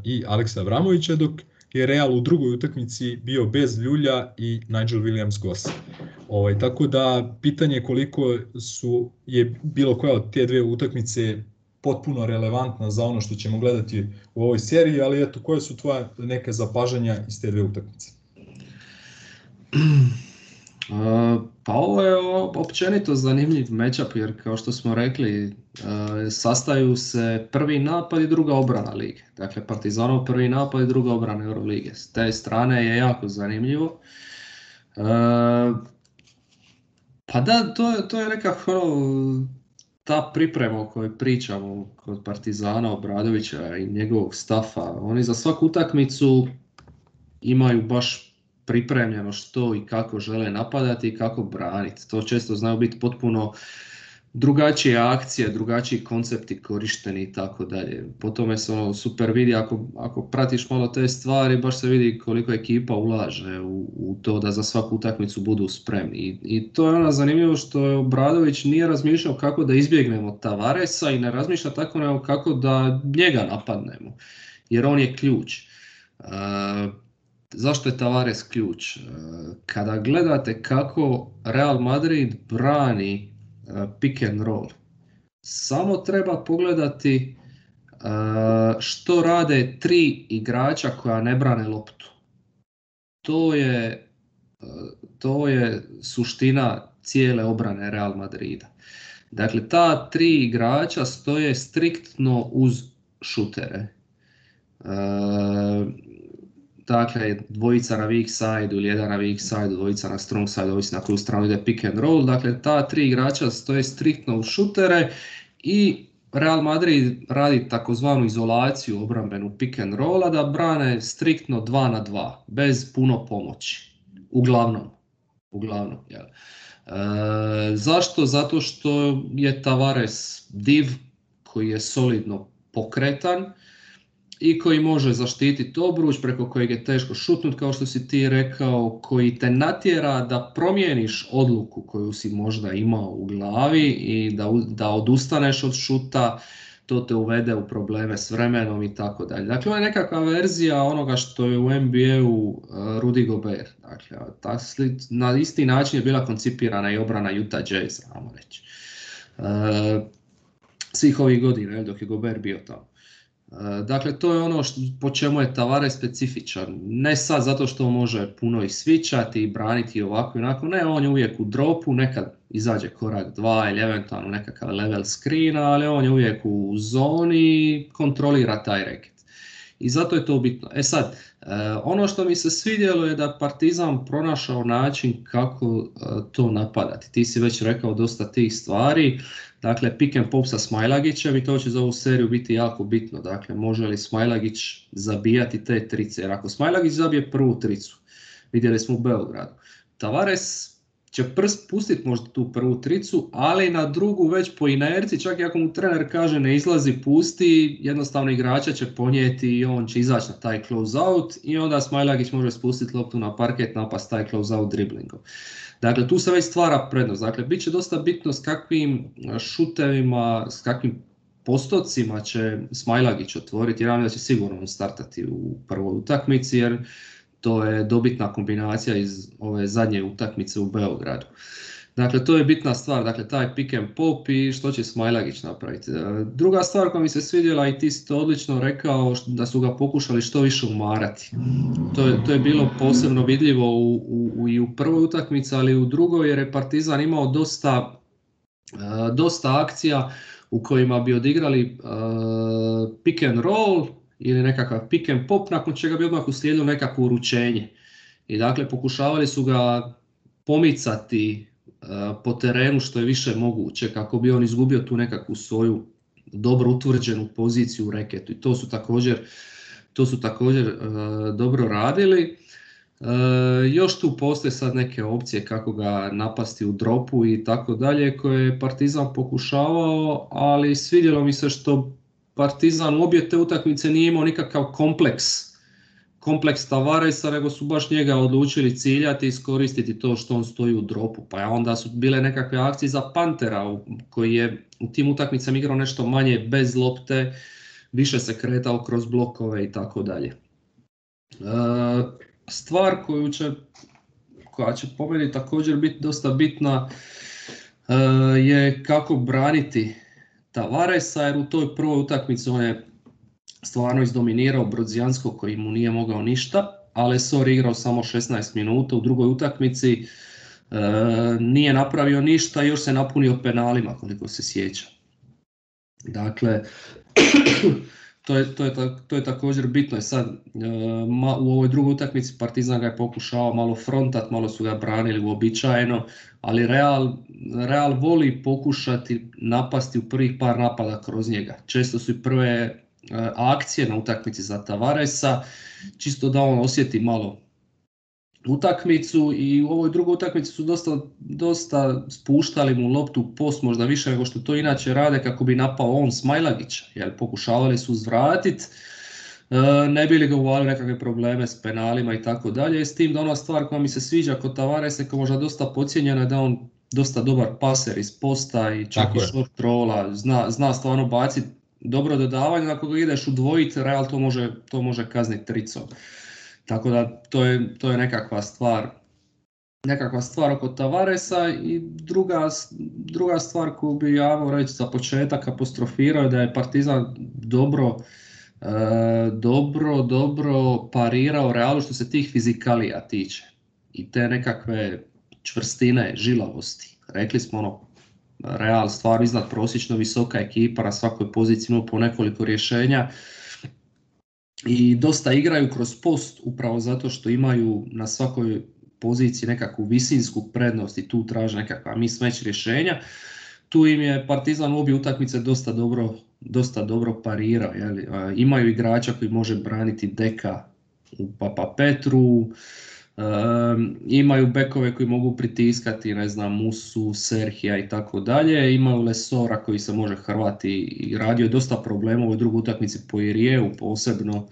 i Aleksa Vramovića, dok je Real u drugoj utakmici bio bez Ljulja i Nigel Williams Goss. Ovaj, tako da pitanje koliko su je bilo koja od te dve utakmice potpuno relevantna za ono što ćemo gledati u ovoj seriji, ali eto, koje su tvoje neke zapažanja iz te dve utakmice? E, pa ovo je općenito zanimljiv matchup jer kao što smo rekli e, sastaju se prvi napad i druga obrana lige. Dakle Partizanov prvi napad i druga obrana Eurolige. S te strane je jako zanimljivo. E, pa da, to je, to je nekako ono, ta priprema o kojoj pričamo kod Partizana Obradovića i njegovog stafa. Oni za svaku utakmicu imaju baš pripremljeno što i kako žele napadati i kako braniti. To često znaju biti potpuno drugačije akcije, drugačiji koncepti korišteni i tako dalje. Po tome se ono super vidi, ako, ako pratiš malo te stvari, baš se vidi koliko ekipa ulaže u, u to da za svaku utakmicu budu spremni. I, I, to je ono zanimljivo što je Obradović nije razmišljao kako da izbjegnemo Tavaresa i ne razmišlja tako nego kako da njega napadnemo, jer on je ključ. E, Zašto je Tavares ključ? E, kada gledate kako Real Madrid brani e, pick and roll, samo treba pogledati e, što rade tri igrača koja ne brane loptu. To je, to je suština cijele obrane Real Madrida. Dakle, ta tri igrača stoje striktno uz šutere dakle dvojica na weak side ili jedan na weak side, dvojica na strong side, ovisi na koju stranu ide pick and roll. Dakle, ta tri igrača stoje striktno u šutere i Real Madrid radi takozvanu izolaciju obrambenu pick and rolla da brane striktno 2 na 2, bez puno pomoći. Uglavnom. Uglavnom, jel. E, zašto? Zato što je Tavares div koji je solidno pokretan i koji može zaštititi obruč preko kojeg je teško šutnut kao što si ti rekao, koji te natjera da promijeniš odluku koju si možda imao u glavi i da, da odustaneš od šuta, to te uvede u probleme s vremenom i tako dalje. Dakle, ovo je nekakva verzija onoga što je u NBA-u e, Rudy Gobert. Dakle, ta na isti način je bila koncipirana i obrana Utah Jazz, reći. E, svih ovih godina, dok je Gobert bio tamo. E, dakle, to je ono što, po čemu je Tavare specifičan. Ne sad zato što može puno i svičati i braniti i ovako i onako, ne, on je uvijek u dropu, nekad izađe korak dva ili eventualno nekakav level screena, ali on je uvijek u zoni i kontrolira taj reket. I zato je to bitno. E sad, E, ono što mi se svidjelo je da Partizan pronašao način kako e, to napadati. Ti si već rekao dosta tih stvari. Dakle, pick and pop sa Smajlagićem i to će za ovu seriju biti jako bitno. Dakle, može li Smajlagić zabijati te trice? Jer ako Smajlagić zabije prvu tricu, vidjeli smo u Beogradu. Tavares će prst pustiti možda tu prvu tricu, ali na drugu već po inerci, čak i ako mu trener kaže ne izlazi, pusti, jednostavno igrača će ponijeti i on će izaći na taj close out i onda Smajlagić može spustiti loptu na parket, napast taj close out driblingom. Dakle, tu se već stvara prednost. Dakle, bit će dosta bitno s kakvim e, šutevima, s kakvim postocima će Smajlagić otvoriti, jer da će sigurno startati u prvoj utakmici, jer to je dobitna kombinacija iz ove zadnje utakmice u Beogradu. Dakle, to je bitna stvar, dakle, taj pick and pop i što će Smajlagić napraviti. E, druga stvar koja mi se svidjela i ti si odlično rekao da su ga pokušali što više umarati. To je, to je bilo posebno vidljivo u, u, i u prvoj utakmici, ali i u drugoj jer je Partizan imao dosta, e, dosta akcija u kojima bi odigrali e, pick and roll, ili nekakav pick and pop, nakon čega bi odmah uslijedilo nekakvo uručenje. I dakle, pokušavali su ga pomicati e, po terenu što je više moguće kako bi on izgubio tu nekakvu svoju dobro utvrđenu poziciju u reketu i to su također, to su također e, dobro radili. E, još tu postoje sad neke opcije kako ga napasti u dropu i tako dalje koje je Partizan pokušavao, ali svidjelo mi se što Partizan u obje te utakmice nije imao nikakav kompleks kompleks Tavaresa, nego su baš njega odlučili ciljati i iskoristiti to što on stoji u dropu. Pa onda su bile nekakve akcije za Pantera koji je u tim utakmicama igrao nešto manje bez lopte, više se kretao kroz blokove i tako dalje. E, stvar koju će, koja će po meni također biti dosta bitna e, je kako braniti Tavaresa jer u toj prvoj utakmici on je stvarno izdominirao Brodzijansko koji mu nije mogao ništa, ali Sor igrao samo 16 minuta u drugoj utakmici, e, nije napravio ništa i još se napunio penalima koliko se sjeća. Dakle, to je, to, je, to je također bitno. E sad, e, u ovoj drugoj utakmici Partizan ga je pokušao malo frontat, malo su ga branili uobičajeno, ali Real, Real voli pokušati napasti u prvih par napada kroz njega. Često su i prve e, akcije na utakmici za Tavaresa, čisto da on osjeti malo utakmicu i u ovoj drugoj utakmici su dosta, dosta spuštali mu loptu post možda više nego što to inače rade kako bi napao on Smajlagića, jer pokušavali su zvratiti E, ne bi li ga nekakve probleme s penalima i tako dalje. S tim da ona stvar koja mi se sviđa kod Tavaresa koja je možda dosta pocijenjena da on dosta dobar paser iz posta i čak i short trola, zna, stvarno baciti dobro dodavanje, ako ga ideš udvojiti, Real to može, to može kazniti trico. Tako da to je, nekakva stvar nekakva stvar oko Tavaresa i druga, druga stvar koju bi ja reći za početak apostrofirao je da je Partizan dobro E, dobro, dobro parirao Realu što se tih fizikalija tiče i te nekakve čvrstine, žilavosti. Rekli smo ono, Real stvar iznad prosječno visoka ekipa, na svakoj poziciji ima po nekoliko rješenja i dosta igraju kroz post upravo zato što imaju na svakoj poziciji nekakvu visinsku prednost i tu traže nekakva mismeć rješenja. Tu im je Partizan u obje utakmice dosta dobro dosta dobro parira. Imaju igrača koji može braniti deka u Papa Petru, imaju bekove koji mogu pritiskati, ne znam, Musu, Serhija i tako dalje. Imaju Lesora koji se može hrvati i radio je dosta problema u ovoj drugoj utakmici po Irijevu posebno.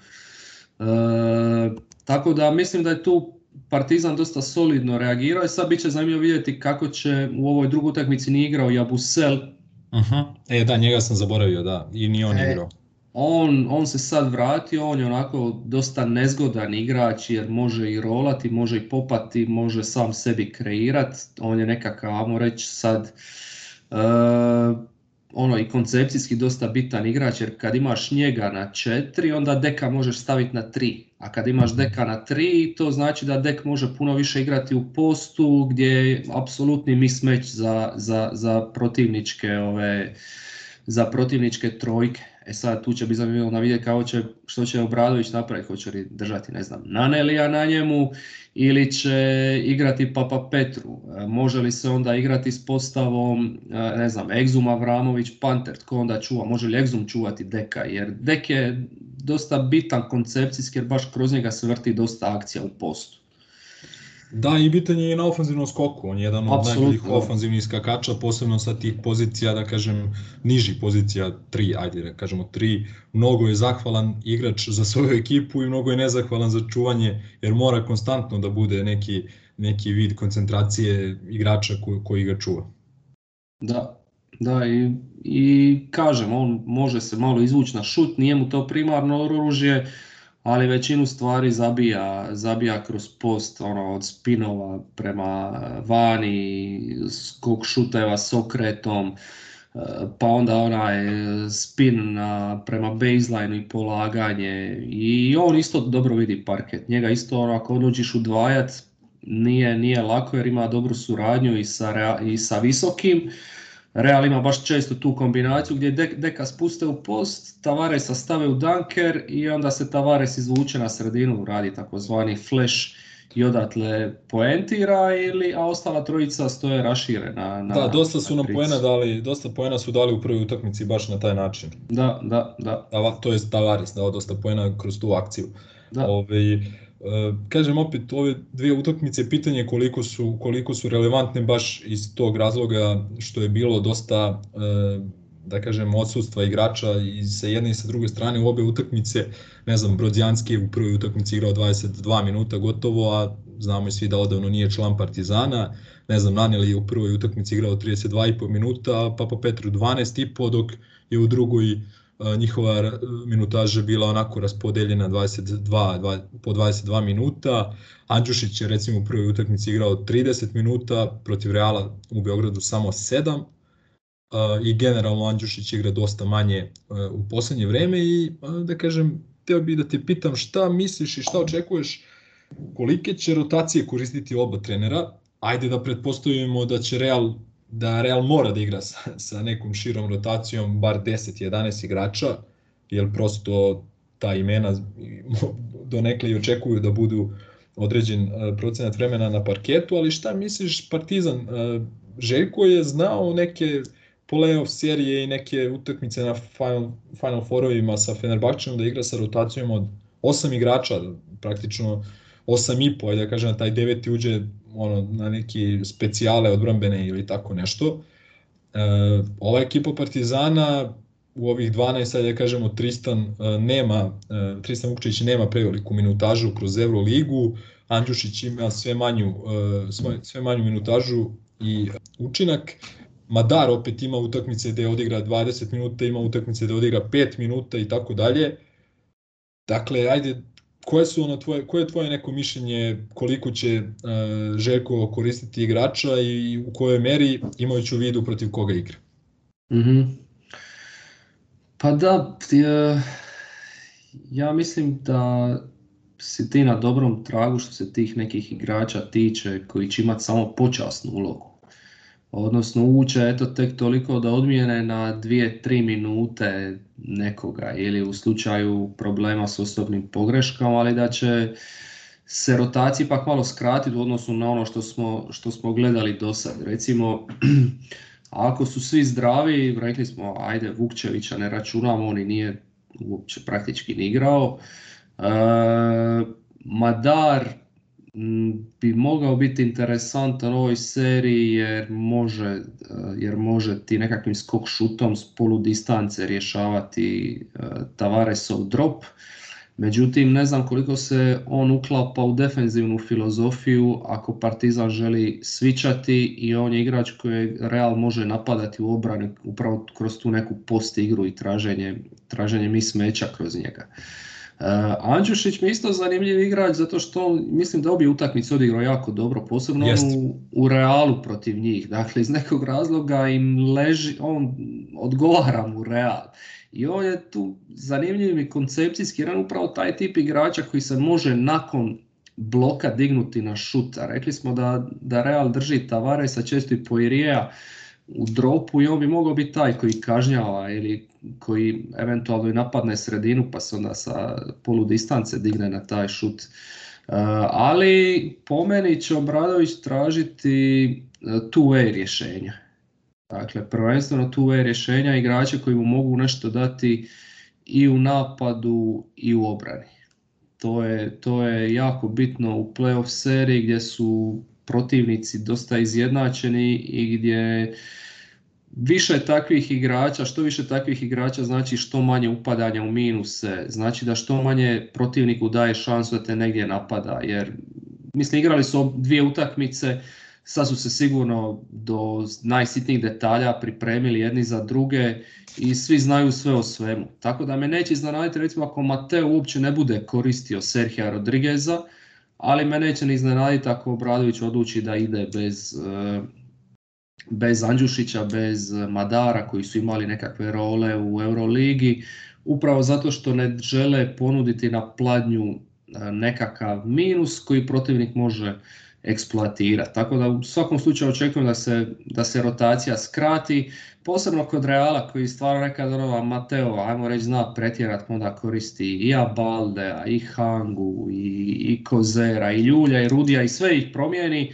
tako da mislim da je tu Partizan dosta solidno reagirao i e, sad bit će zanimljivo vidjeti kako će u ovoj drugoj utakmici nije igrao Jabusel. Aha. E, da, njega sam zaboravio, da, i ni on e, igrao. On, on se sad vratio, on je onako dosta nezgodan igrač jer može i rolati, može i popati, može sam sebi kreirati. On je nekakav, ajmo reći sad, e, ono i koncepcijski dosta bitan igrač jer kad imaš njega na četiri onda deka možeš staviti na tri. A kad imaš mhm. deka na tri to znači da dek može puno više igrati u postu gdje je apsolutni mismeć za, za, za protivničke ove za protivničke trojke. E sad, tu će bi zanimljivo vidjeti kako će, što će Obradović napraviti, hoće li držati, ne znam, Nanelija na njemu ili će igrati Papa Petru. E, može li se onda igrati s postavom, e, ne znam, Egzuma, Vramović, Panter, tko onda čuva, može li Egzum čuvati Deka, jer Dek je dosta bitan koncepcijski jer baš kroz njega se vrti dosta akcija u postu. Da, i bitan je i na ofenzivnom skoku, on je jedan od najboljih ofenzivnih skakača, posebno sa tih pozicija, da kažem, niži pozicija, tri, ajde da kažemo tri, mnogo je zahvalan igrač za svoju ekipu i mnogo je nezahvalan za čuvanje, jer mora konstantno da bude neki, neki vid koncentracije igrača koji ga čuva. Da, da i, i kažem, on može se malo izvući na šut, nije mu to primarno oružje, ali većinu stvari zabija, zabija kroz post, ono, od spinova prema eh, vani, skok šuteva s okretom, eh, pa onda onaj eh, spin prema baseline i polaganje i on isto dobro vidi parket. Njega isto ono, ako odlučiš udvajat nije, nije lako jer ima dobru suradnju i sa, i sa visokim, Real ima baš često tu kombinaciju gdje Deka spuste u post, Tavaresa stave u dunker i onda se Tavares izvuče na sredinu, radi takozvani flash i odatle poentira, ili, a ostala trojica stoje raširena. Na, da, dosta su na nam poena dali, dosta poena su dali u prvoj utakmici baš na taj način. Da, da, da. to je Tavares dao dosta poena kroz tu akciju. Da. Ove, ovaj, E, kažem opet, ove dvije utakmice pitanje koliko su, koliko su relevantne baš iz tog razloga što je bilo dosta e, da kažem, odsustva igrača i sa jedne i sa druge strane u obe utakmice, ne znam, Brodzijanski je u prvoj utakmici igrao 22 minuta gotovo, a znamo i svi da odavno nije član Partizana, ne znam, Naneli je u prvoj utakmici igrao 32,5 minuta, Papa Petru 12,5, dok je u drugoj Eh, njihova minutaža bila onako raspodeljena 22, po 22 minuta. Andžušić je recimo u prvoj utakmici igrao 30 minuta, protiv Reala u Beogradu samo 7 eh, i generalno Andžušić igra dosta manje eh, u posljednje vreme i da kažem, teo bi da te pitam šta misliš i šta očekuješ kolike će rotacije koristiti oba trenera. Ajde da pretpostavimo da će Real da Real mora da igra sa, sa nekom širom rotacijom, bar 10-11 igrača, jer prosto ta imena donekle nekle i očekuju da budu određen e, procenat vremena na parketu, ali šta misliš Partizan? E, Željko je znao neke playoff serije i neke utakmice na Final, Final ovima sa Fenerbahčanom da igra sa rotacijom od osam igrača, praktično i ajde da kažem, taj deveti uđe ono, na neki specijale odbrambene ili tako nešto. E, ova ekipa Partizana u ovih 12, ajde da kažemo, Tristan e, nema, e, Tristan nema preveliku minutažu kroz Euroligu, Andjušić ima sve manju, e, sve, minutažu i učinak. Madar opet ima utakmice je odigra 20 minuta, ima utakmice da odigra 5 minuta i tako dalje. Dakle, ajde koje su ono tvoje, koje je tvoje neko mišljenje koliko će uh, koristiti igrača i u kojoj meri imajući u vidu protiv koga igra? Mm Pa da, ja, e, ja mislim da si ti na dobrom tragu što se tih nekih igrača tiče koji će imati samo počasnu ulogu odnosno uče eto tek toliko da odmijene na 2-3 minute nekoga ili u slučaju problema s osobnim pogreškama, ali da će se rotacija ipak malo skratiti u odnosu na ono što smo, što smo gledali do sad. Recimo, ako su svi zdravi, rekli smo ajde Vukčevića ne računamo, on i nije uopće praktički ni igrao. E, Madar bi mogao biti interesantan ovoj seriji jer može, e, jer može ti nekakvim skok šutom s polu distance rješavati e, Tavaresov drop. Međutim, ne znam koliko se on uklapa u defenzivnu filozofiju ako Partizan želi svičati i on je igrač koji Real može napadati u obrani upravo kroz tu neku post igru i traženje, traženje mismeća kroz njega. E, Anđušić mi je isto zanimljiv igrač zato što mislim da obje utakmice odigrao jako dobro, posebno u, u Realu protiv njih. Dakle, iz nekog razloga im leži, on odgovara mu Real. I on je tu zanimljiv i koncepcijski on upravo taj tip igrača koji se može nakon bloka dignuti na šuta. Rekli smo da, da Real drži Tavaresa često i Poirijeja u dropu i on bi mogao biti taj koji kažnjava ili koji eventualno i napadne sredinu pa se onda sa polu distance digne na taj šut. E, ali po meni će Obradović tražiti e, tu way rješenja. Dakle, prvenstveno tu way rješenja igrača koji mu mogu nešto dati i u napadu i u obrani. To je, to je jako bitno u playoff seriji gdje su protivnici dosta izjednačeni i gdje više takvih igrača, što više takvih igrača znači što manje upadanja u minuse, znači da što manje protivniku daje šansu da te negdje napada, jer mislim igrali su dvije utakmice, sad su se sigurno do najsitnijih detalja pripremili jedni za druge i svi znaju sve o svemu. Tako da me neće iznenaditi recimo ako Mateo uopće ne bude koristio Serhija Rodrigueza, ali me neće ni iznenaditi ako Obradović odluči da ide bez, e, bez Andžušića, bez e, Madara koji su imali nekakve role u Euroligi, upravo zato što ne žele ponuditi na pladnju e, nekakav minus koji protivnik može eksploatirati. Tako da u svakom slučaju očekujem da se, da se rotacija skrati, posebno kod Reala koji stvarno nekad, ono, Mateo, ajmo reći, zna pretjerat, onda koristi i Abaldea, i Hangu, i, Kozera, i Ljulja, i Rudija, i sve ih promijeni.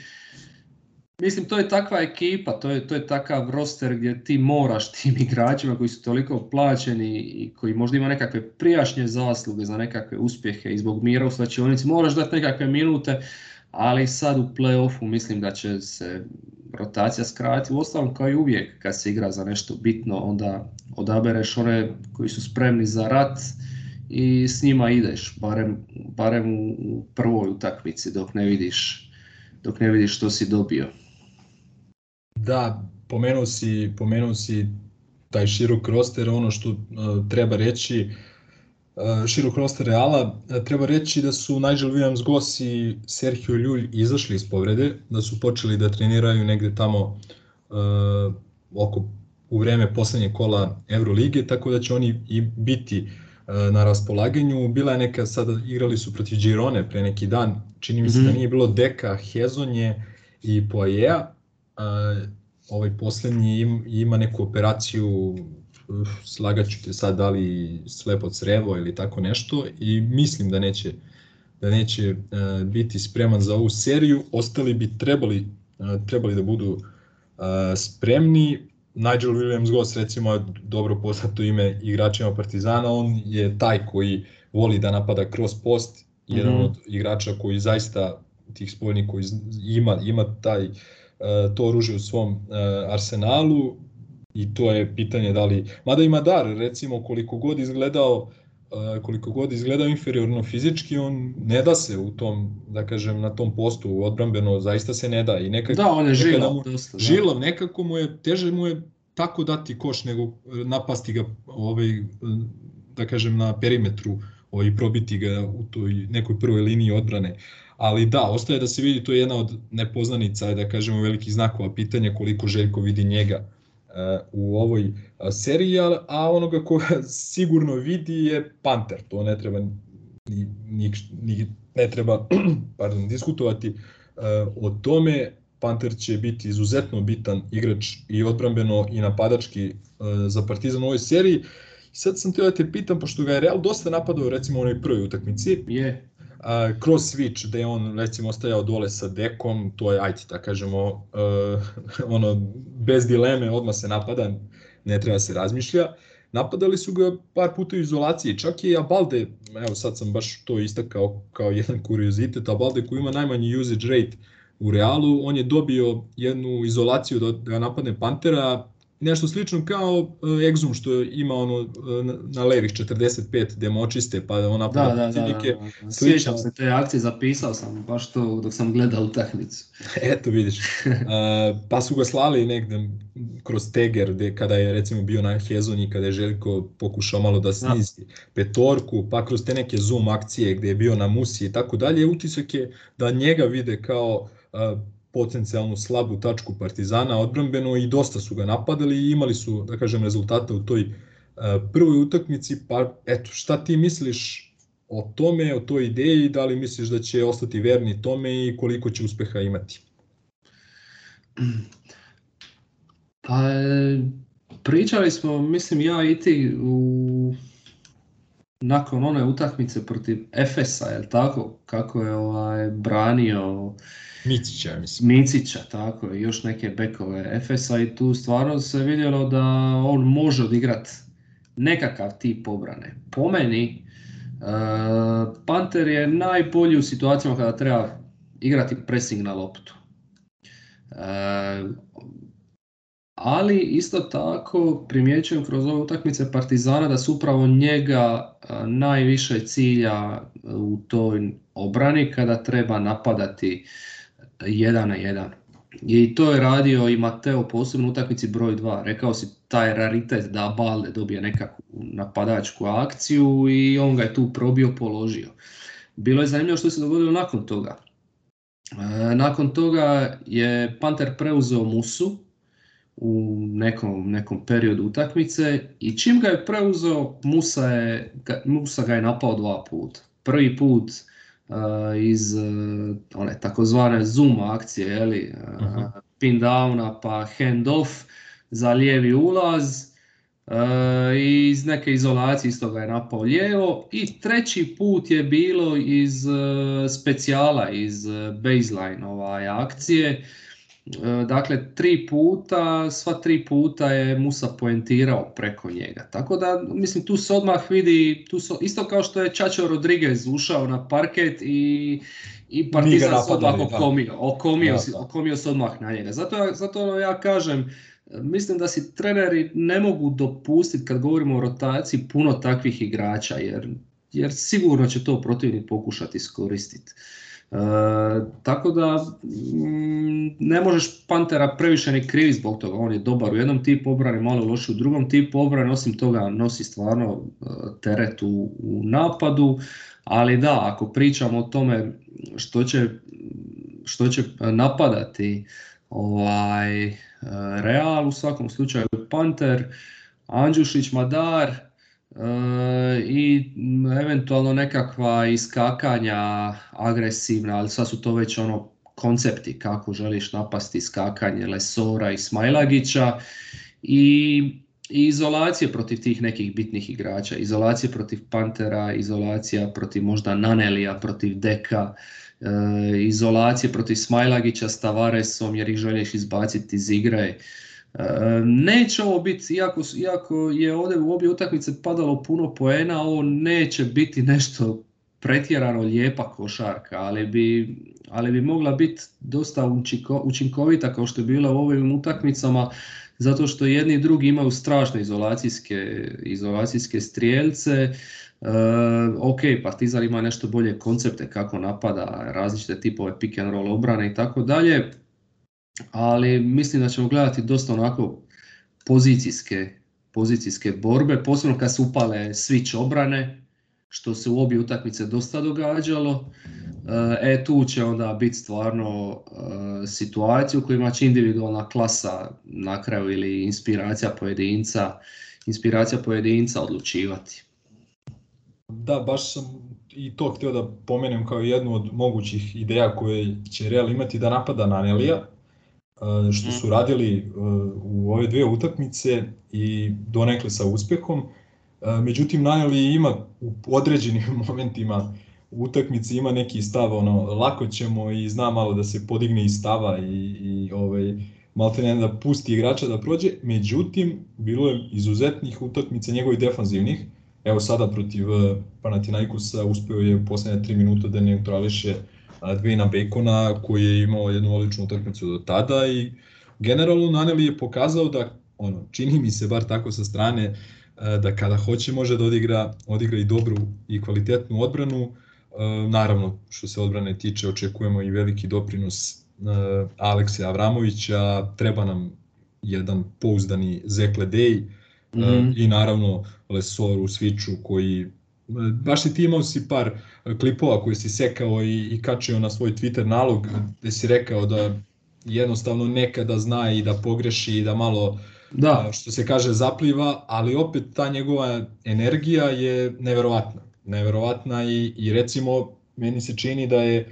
Mislim, to je takva ekipa, to je, to je takav roster gdje ti moraš tim igračima koji su toliko plaćeni i koji možda ima nekakve prijašnje zasluge za nekakve uspjehe i zbog mira u slačionici, moraš dati nekakve minute, ali sad u play-offu mislim da će se rotacija skratiti, uostalom kao i uvijek kad se igra za nešto bitno, onda odabereš one koji su spremni za rat i s njima ideš, barem, barem u prvoj utakmici dok ne vidiš dok ne vidiš što si dobio. Da, pomenuo si, pomenuo si taj širok roster, ono što eh, treba reći, E, širok roster Reala, e, treba reći da su Nigel zgosi Goss i Ljulj izašli iz povrede, da su počeli da treniraju negde tamo uh, oko u vreme poslednje kola Evrolige, tako da će oni i biti na raspolaganju. Bila je neka, sada igrali su protiv Girone pre neki dan, čini mi se da mhm. nije bilo Deka, Hezonje i Poajea. ovaj poslednji ima neku operaciju ću te sad da li slepo crevo ili tako nešto i mislim da neće da neće e, biti spreman za ovu seriju, ostali bi trebali, e, trebali da budu e, spremni. Nigel Williams Goss recimo dobro poznato ime igračima Partizana, on je taj koji voli da napada kroz post, jedan mhm. od igrača koji zaista tih spoljnih koji ima, ima taj to oružje u svom arsenalu, i to je pitanje da li, mada ima dar, recimo koliko god izgledao koliko god izgledao inferiorno fizički, on ne da se u tom, da kažem, na tom postu odbrambeno, zaista se ne da. I nekak, da, on je žilav. dosta, nekako mu je, teže mu je tako dati koš nego e, napasti ga, ovaj, e, da kažem, na perimetru ovaj, probiti ga u toj nekoj prvoj liniji odbrane. Ali da, ostaje da se vidi, to je jedna od nepoznanica, da kažemo, velikih znakova pitanja koliko Željko vidi njega u ovoj seriji, a onoga ko sigurno vidi je Panter, to ne treba ni, ni, ne treba pardon, diskutovati o tome, Panter će biti izuzetno bitan igrač i odbrambeno i napadački za Partizan u ovoj seriji. sad sam teo da te pitam, pošto ga je Real dosta napadao recimo u onoj prvoj utakmici, je. Cross kroz switch da je on recimo ostajao dole sa dekom, to je ajte da kažemo e, ono bez dileme odmah se napada, ne treba se razmišlja. Napadali su ga par puta u izolaciji, čak je i Abalde, evo sad sam baš to istakao kao jedan kuriozitet, Abalde koji ima najmanji usage rate u Realu, on je dobio jednu izolaciju da napadne Pantera, nešto slično kao eh, Exum što ima ono eh, na levih 45 demočiste, pa ona da, da, da, se te akcije, zapisao sam baš to dok sam gledao tehnicu. Eto vidiš. Eh, pa su ga slali negdje kroz Teger kada je recimo bio na Hezonji kada je Željko pokušao malo da snizi petorku pa kroz te neke zoom akcije gdje je bio na Musi i tako dalje utisak je da njega vide kao potencijalnu slabu tačku Partizana odbrambeno i dosta su ga napadali i imali su, da kažem, rezultate u toj e, prvoj utakmici, pa eto, šta ti misliš o tome, o toj ideji, da li misliš da će ostati verni tome i koliko će uspeha imati? Pa, e, pričali smo, mislim, ja i ti u nakon one utakmice protiv Efesa, je tako, kako je ovaj, branio Micića, tako, i još neke bekove Efesa i tu stvarno se vidjelo da on može odigrat nekakav tip obrane. Po meni, e, Panter je najbolji u situacijama kada treba igrati pressing na loptu. E, ali isto tako primjećujem kroz ove utakmice Partizana da su upravo njega e, najviše cilja u toj obrani kada treba napadati jedan na jedan. I to je radio i Mateo posebno u utakmici broj 2. Rekao si taj raritet da Balde dobije nekakvu napadačku akciju i on ga je tu probio, položio. Bilo je zanimljivo što se dogodilo nakon toga. E, nakon toga je Panter preuzeo Musu u nekom, nekom periodu utakmice i čim ga je preuzeo Musa, je, Musa ga je napao dva puta. Prvi put Eh, iz eh, one takozvane zoom akcije, jeli, uh eh, mhm. pin downa pa hand off za lijevi ulaz i iz neke izolacije isto ga je napao lijevo i treći put je bilo iz specijala, iz baseline ovaj, akcije E, dakle, tri puta, sva tri puta je Musa poentirao preko njega. Tako da, mislim, tu se odmah vidi, tu isto kao što je Čačo Rodriguez ušao na parket i, i Partizan se odmah okomio, okomio, okomio se odmah na njega. Zato, zato ono ja kažem, mislim da si treneri ne mogu dopustiti kad govorimo o rotaciji puno takvih igrača, jer, jer sigurno će to protivnik pokušati iskoristiti. E, tako da mm, ne možeš Pantera previše ni krivi zbog toga, on je dobar u jednom tipu obrane, malo loši u drugom tipu obrane, osim toga nosi stvarno e, teret u, napadu, ali da, ako pričamo o tome što će, što će napadati ovaj, e, Real, u svakom slučaju Panter, Andžušić, Madar, E, i eventualno nekakva iskakanja agresivna, ali sad su to već ono koncepti kako želiš napasti skakanje Lesora i Smajlagića i izolacije protiv tih nekih bitnih igrača, izolacije protiv Pantera, izolacija protiv možda Nanelija, protiv Deka, e, izolacije protiv Smajlagića s Tavaresom jer ih želiš izbaciti iz igre. E, neće ovo biti, iako, iako je ovdje u obje utakmice padalo puno poena, ovo neće biti nešto pretjerano lijepa košarka, ali bi, ali bi mogla biti dosta učinkovita kao što je bila u ovim utakmicama, zato što jedni i drugi imaju strašne izolacijske, izolacijske strijelce. E, ok, Partizan ima nešto bolje koncepte kako napada, različite tipove pick and roll obrane i tako dalje, ali mislim da ćemo gledati dosta onako pozicijske, pozicijske borbe, posebno kad su upale switch obrane, što se u obje utakmice dosta događalo. E, e tu će onda biti stvarno e, situacija u kojima će individualna klasa na kraju ili inspiracija pojedinca, inspiracija pojedinca odlučivati. Da, baš sam i to htio da pomenem kao jednu od mogućih ideja koje će Real imati da napada na Anelija, E, što mhm. su radili e, u ove dvije utakmice i donekle sa uspehom. E, međutim, Najoli ima u određenim momentima utakmice, ima neki stav, ono, lako ćemo i zna malo da se podigne i stava i, i ovaj, ne da pusti igrača da prođe. Međutim, bilo je izuzetnih utakmica njegovih defanzivnih. Evo sada protiv Panathinaikusa, uspeo je u posljednje tri minuta da neutrališe Dvina bekona koji je imao jednu odličnu utakmicu do tada i generalno Naneli je pokazao da ono čini mi se bar tako sa strane e, da kada hoće može da odigra odigra i dobru i kvalitetnu odbranu. E, naravno, što se odbrane tiče, očekujemo i veliki doprinos e, Aleksa Avramovića, treba nam jedan pouzdani Zekle Dej mhm. i naravno Lesoru, Sviću koji baš i ti imao si par e, klipova koje si sekao i, i kačio na svoj Twitter nalog gde si rekao da jednostavno nekada zna i da pogreši i da malo da. E, što se kaže zapliva, ali opet ta njegova energija je neverovatna. Neverovatna i, i recimo meni se čini da je e,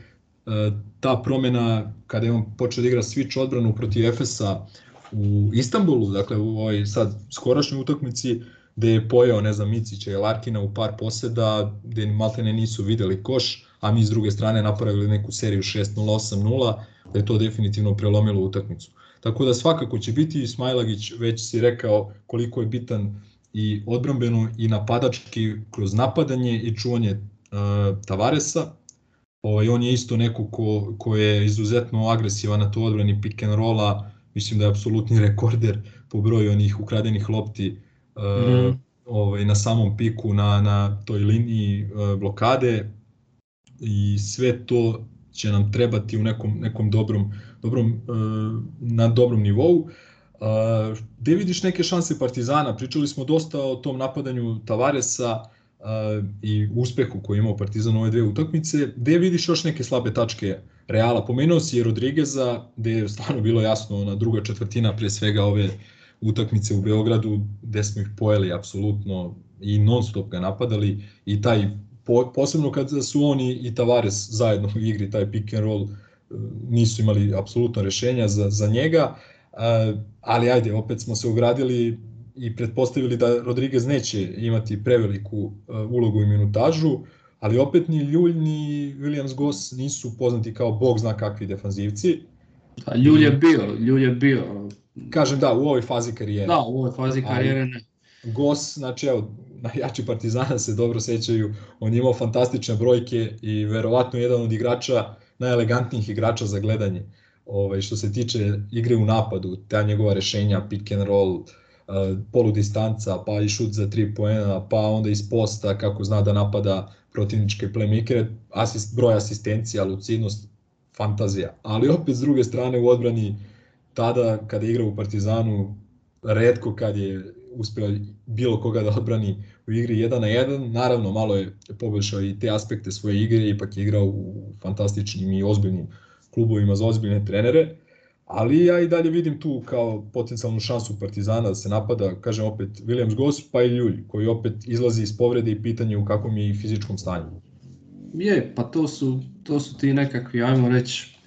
ta promjena kada je on počeo da igra switch odbranu protiv Efesa u Istanbulu, dakle u ovoj sad skorašnjoj utakmici, gde je pojao, ne znam, Micića i Larkina u par poseda, gde maltene nisu videli koš, a mi s druge strane napravili neku seriju 6-0-8-0, da je to definitivno prelomilo utakmicu. Tako da svakako će biti, Smajlagić već si rekao koliko je bitan i odbrambeno i napadački kroz napadanje i čuvanje e, Tavaresa. Ovaj, on je isto neko ko, ko je izuzetno agresivan na to odbrani pick and rolla, mislim da je apsolutni rekorder po broju onih ukradenih lopti Mhm. E, ovaj, na samom piku, na, na toj liniji e, blokade i sve to će nam trebati u nekom, nekom dobrom, dobrom, e, na dobrom nivou. Gde vidiš neke šanse Partizana? Pričali smo dosta o tom napadanju Tavaresa i uspehu koji je imao Partizan ove dve utakmice. Gde vidiš još neke slabe tačke Reala? Pomenuo si je Rodrigueza, gde je stvarno bilo jasno na druga četvrtina, pre svega ove utakmice u Beogradu gde smo ih pojeli apsolutno i non stop ga napadali i taj posebno kad su oni i Tavares zajedno u igri taj pick and roll e, nisu imali apsolutno rešenja za, za njega e, ali ajde opet smo se ugradili i pretpostavili da Rodriguez neće imati preveliku e, ulogu i minutažu ali opet ni Ljulj ni Williams Goss nisu poznati kao bog zna kakvi defanzivci. Ljulj je mhm. bio, Ljulj je bio Kažem da, u ovoj fazi karijere. Da, u ovoj fazi karijere ne. Gos, znači evo, najjači Partizana se dobro sećaju, on je imao fantastične brojke i verovatno jedan od igrača, najelegantnijih igrača za gledanje. Ovaj, što se tiče igre u napadu, ta njegova rešenja, pick and roll, eh, poludistanca, pa i šut za tri poena, pa onda iz posta kako zna da napada protivničke playmakere, asist, broj asistencija, lucidnost, fantazija. Ali opet s druge strane u odbrani tada kada je igrao u Partizanu, redko kad je uspio bilo koga da odbrani u igri 1 na 1. Naravno, malo je poboljšao i te aspekte svoje igre, ipak je igrao u fantastičnim i ozbiljnim klubovima za ozbiljne trenere, ali ja i dalje vidim tu kao potencijalnu šansu Partizana da se napada, kažem opet, Williams Goss pa i Ljulj, koji opet izlazi iz povrede i pitanje u kakvom je i fizičkom stanju. Je, pa to su, to su ti nekakvi, ajmo reći,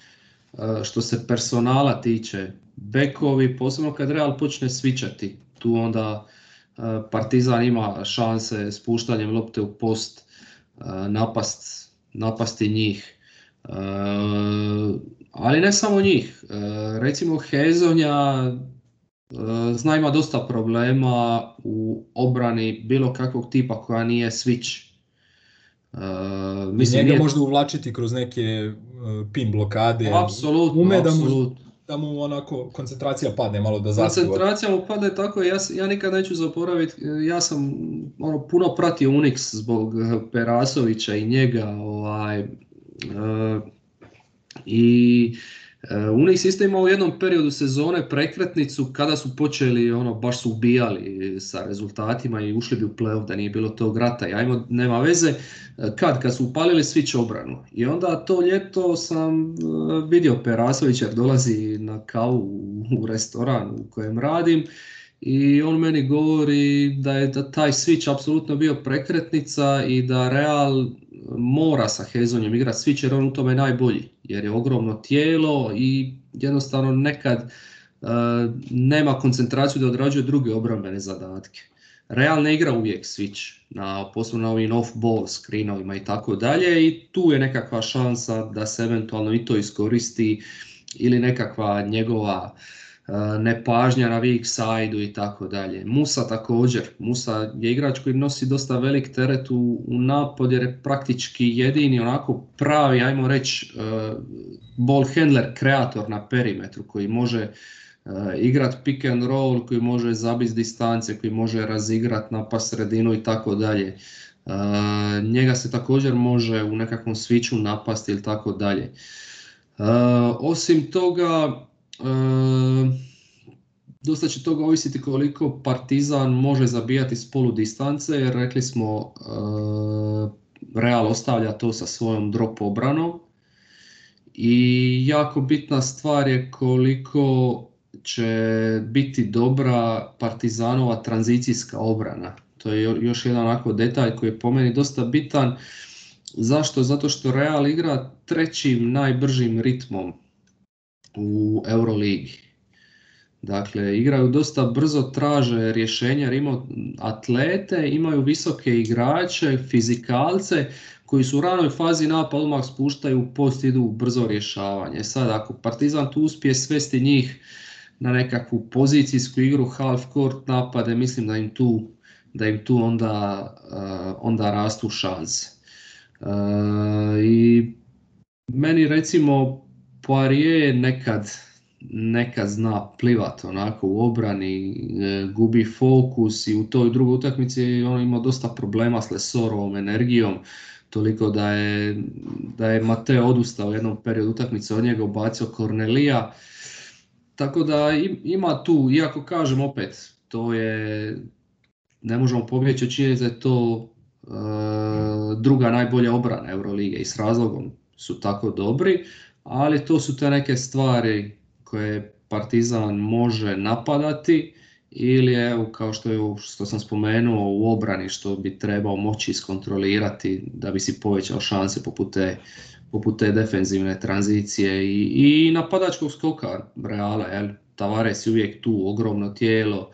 eh, što se personala tiče, bekovi, posebno kad Real počne svičati, tu onda e, Partizan ima šanse spuštanjem lopte u post, e, napast, napasti njih. E, ali ne samo njih, recimo Hezonja zna ima dosta problema u obrani bilo kakvog tipa koja nije switch. Uh, mislim, njega nije... možda uvlačiti kroz neke pin blokade. Apsolutno, Ume da mu onako koncentracija padne malo da zasluva. Koncentracija mu padne tako, ja, ja nikad neću zaboraviti, e, ja sam ono, puno pratio Unix zbog e, Perasovića i njega, ovaj, e, i E, Unix isto imao u jednom periodu sezone prekretnicu kada su počeli, ono, baš su ubijali sa rezultatima i ušli bi u playoff da nije bilo tog rata. Ja ajmo, nema veze, e, kad? Kad su upalili svić obranu. I onda to ljeto sam e, vidio jer dolazi na kavu u restoran u kojem radim i on meni govori da je taj switch apsolutno bio prekretnica i da Real mora sa Hezonjem igrati switch jer on u tome najbolji jer je ogromno tijelo i jednostavno nekad e, nema koncentraciju da odrađuje druge obrambene zadatke. Real ne igra uvijek switch, na, posebno na ovim off-ball screenovima i tako dalje i tu je nekakva šansa da se eventualno i to iskoristi ili nekakva njegova nepažnja na weak side i tako dalje. Musa također, Musa je igrač koji nosi dosta velik teret u, u jer je praktički jedini onako pravi, ajmo reći, e, ball handler, kreator na perimetru koji može e, igrat pick and roll koji može zabiti distance, koji može razigrat napas sredinu i tako dalje. E, njega se također može u nekakvom sviću napasti ili tako dalje. Osim toga, E, dosta će toga ovisiti koliko Partizan može zabijati s polu distance, jer rekli smo e, Real ostavlja to sa svojom drop obranom. I jako bitna stvar je koliko će biti dobra Partizanova tranzicijska obrana. To je još jedan detalj koji je po meni dosta bitan. Zašto? Zato što Real igra trećim najbržim ritmom u Euroligi. Dakle, igraju dosta brzo, traže rješenja jer imaju atlete, imaju visoke igrače, fizikalce koji su u ranoj fazi napada odmah spuštaju post, idu u brzo rješavanje. E sad ako Partizan tu uspije svesti njih na nekakvu pozicijsku igru, half court napade, mislim da im tu, da im tu onda, eh, onda rastu šanse. Eh, I meni recimo Poirier nekad, nekad zna plivat onako u obrani, e, gubi fokus i u toj drugoj utakmici on ima dosta problema s Lesorovom energijom, toliko da je, da je Mateo odustao u jednom periodu utakmice od njega, bacio Kornelija. Tako da ima tu, iako kažem opet, to je, ne možemo pobjeći činjenica je to e, druga najbolja obrana Eurolige i s razlogom su tako dobri, ali to su te neke stvari koje Partizan može napadati ili evo kao što, je, što sam spomenuo u obrani što bi trebao moći iskontrolirati da bi si povećao šanse poput te, defenzivne tranzicije i, i napadačkog skoka Reala. Jel? Tavares je uvijek tu, ogromno tijelo,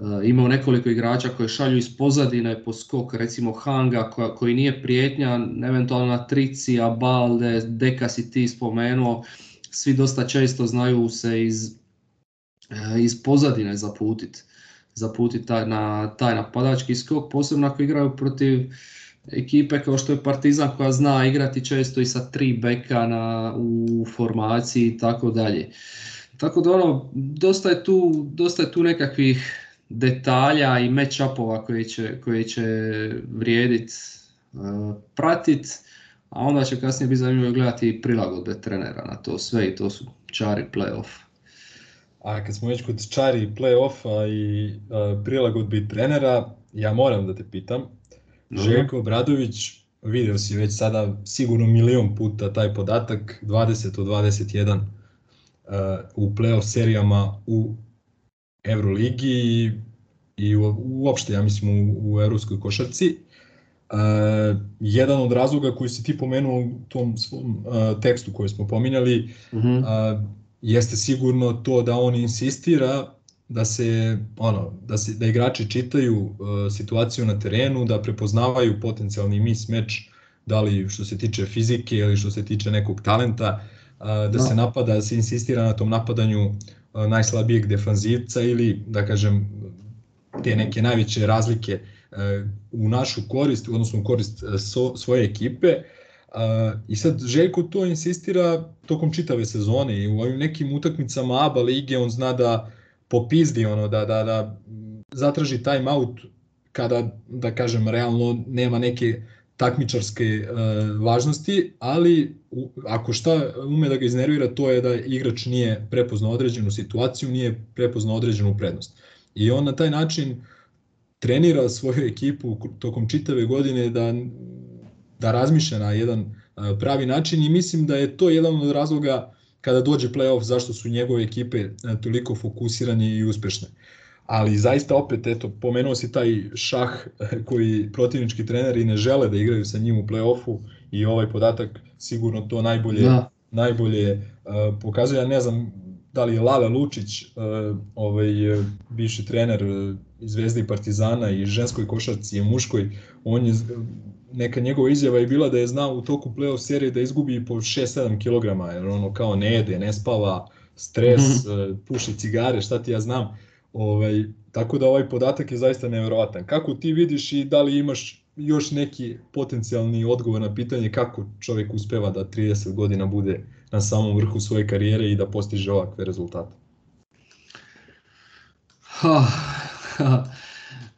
Eh, imao nekoliko igrača koje šalju iz pozadine po skok, recimo Hanga koja, koji nije prijetnja, Eventualna na trici, Balde, Deka si ti spomenuo, svi dosta često znaju se iz, eh, iz pozadine zaputiti zaputit taj, na, taj napadački skok, posebno ako igraju protiv ekipe kao što je Partizan koja zna igrati često i sa tri beka na, u formaciji i tako dalje. Tako da ono, dosta je tu, dosta je tu nekakvih detalja i match-upova koje će, koje će vrijedit e, pratit, a onda će kasnije biti zanimljivo gledati i prilagodbe trenera na to sve i to su čari playoff. A kad smo već kod čari play i e, prilagodbi trenera, ja moram da te pitam, mhm. Željko Bradović vidio si već sada sigurno milion puta taj podatak, 20 od 21 e, u play-off serijama u Euroligi i, i uopšte, ja mislim, u, u evropskoj košarci. E, jedan od razloga koji si ti pomenuo u tom svom e, tekstu koji smo pominjali mm jeste sigurno to da on insistira da se ono da se da igrači čitaju situaciju na terenu, da prepoznavaju potencijalni mis meč da li što se tiče fizike ili što se tiče nekog talenta, da se napada, da se insistira na tom napadanju E, najslabijeg defanzivca ili da kažem te neke najveće razlike e, u našu korist, odnosno u korist e, svoje ekipe. I sad Željko to insistira tokom čitave sezone i u ovim nekim utakmicama ABA lige on zna da popizdi, ono, da, da, da zatraži time out kada, da kažem, realno nema neke takmičarske e, važnosti, ali ako šta ume da ga iznervira, to je da igrač nije prepoznao određenu situaciju, nije prepoznao određenu prednost. I on na taj način trenira svoju ekipu tokom čitave godine da, da razmišlja na jedan e, pravi način i mislim da je to jedan od razloga kada dođe playoff zašto su njegove ekipe e, toliko fokusirane i uspešne ali zaista opet, eto, pomenuo si taj šah eh, koji protivnički treneri ne žele da igraju sa njim u play i ovaj podatak sigurno to najbolje, najbolje eh, pokazuje. Ja ne znam da li je Lale Lučić, eh, ovaj, bivši trener uh, Zvezde i Partizana i ženskoj košarci i muškoj, on je, neka njegova izjava je bila da je znao u toku play-off serije da izgubi po 6-7 kg, jer ono kao ne jede, ne spava, stres, mhm. puši cigare, šta ti ja znam Ovaj, tako da ovaj podatak je zaista nevjerovatan. Kako ti vidiš i da li imaš još neki potencijalni odgovor na pitanje kako čovjek uspeva da 30 godina bude na samom vrhu svoje karijere i da postiže ovakve rezultate? Ha, ha,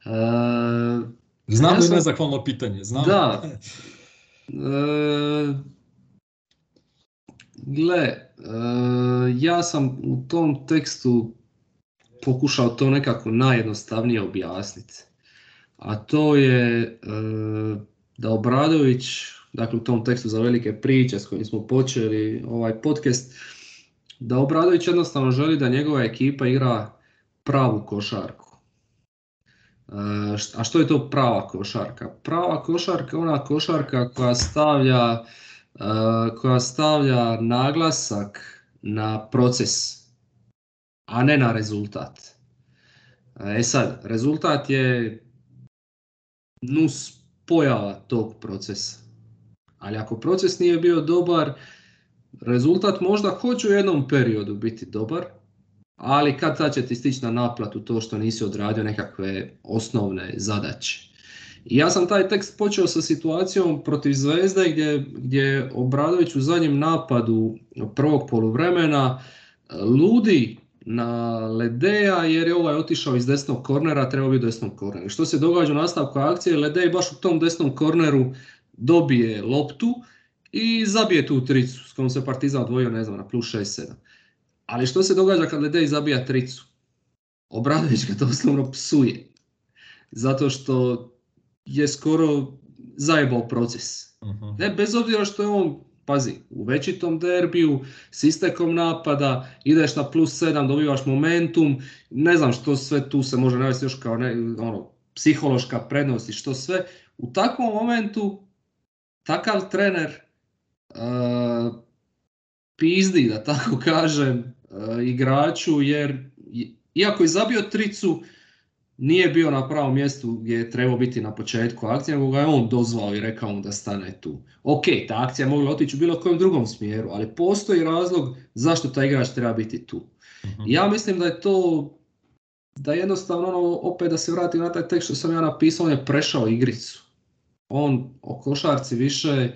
e, Znam nezahvalno pitanje. Znam da. E, gle, e, ja sam u tom tekstu pokušao to nekako najjednostavnije objasniti. A to je e, da Obradović, dakle u tom tekstu za velike priče s kojim smo počeli ovaj podcast, da Obradović jednostavno želi da njegova ekipa igra pravu košarku. E, a što je to prava košarka? Prava košarka je ona košarka koja stavlja, e, koja stavlja naglasak na proces a ne na rezultat. E, e sad, rezultat je nus pojava tog procesa. Ali ako proces nije bio dobar, rezultat možda hoće u jednom periodu biti dobar, ali kad sad će ti stići na naplatu to što nisi odradio nekakve osnovne zadaće. I ja sam taj tekst počeo sa situacijom protiv Zvezde gdje, gdje Obradović u zadnjem napadu prvog poluvremena e, ludi na Ledeja jer je ovaj otišao iz desnog kornera, trebao bi u desnom korneru. Što se događa u nastavku akcije, Ledej baš u tom desnom korneru dobije loptu i zabije tu tricu s kojom se Partizan odvojio, ne znam, na plus 6-7. Ali što se događa kad Ledej zabija tricu? Obradović ga doslovno psuje. Zato što je skoro zajebao proces. Mhm. Ne, bez obzira što je on Pazi, u većitom derbiju, s istekom napada, ideš na plus 7, dobivaš momentum, ne znam što sve tu se može navesti još kao ono, psihološka prednost i što sve. U takvom momentu, takav trener eh, pizdi, da tako kažem, eh, igraču, jer iako je zabio tricu, nije bio na pravom mjestu gdje je trebao biti na početku akcije, nego ga je on dozvao i rekao mu da stane tu. Ok, ta akcija je mogla otići u bilo kojem drugom smjeru, ali postoji razlog zašto taj igrač treba biti tu. Mhm. Ja mislim da je to, da jednostavno ono, opet da se vrati na taj tekst što sam ja napisao, on je prešao igricu. On o košarci više,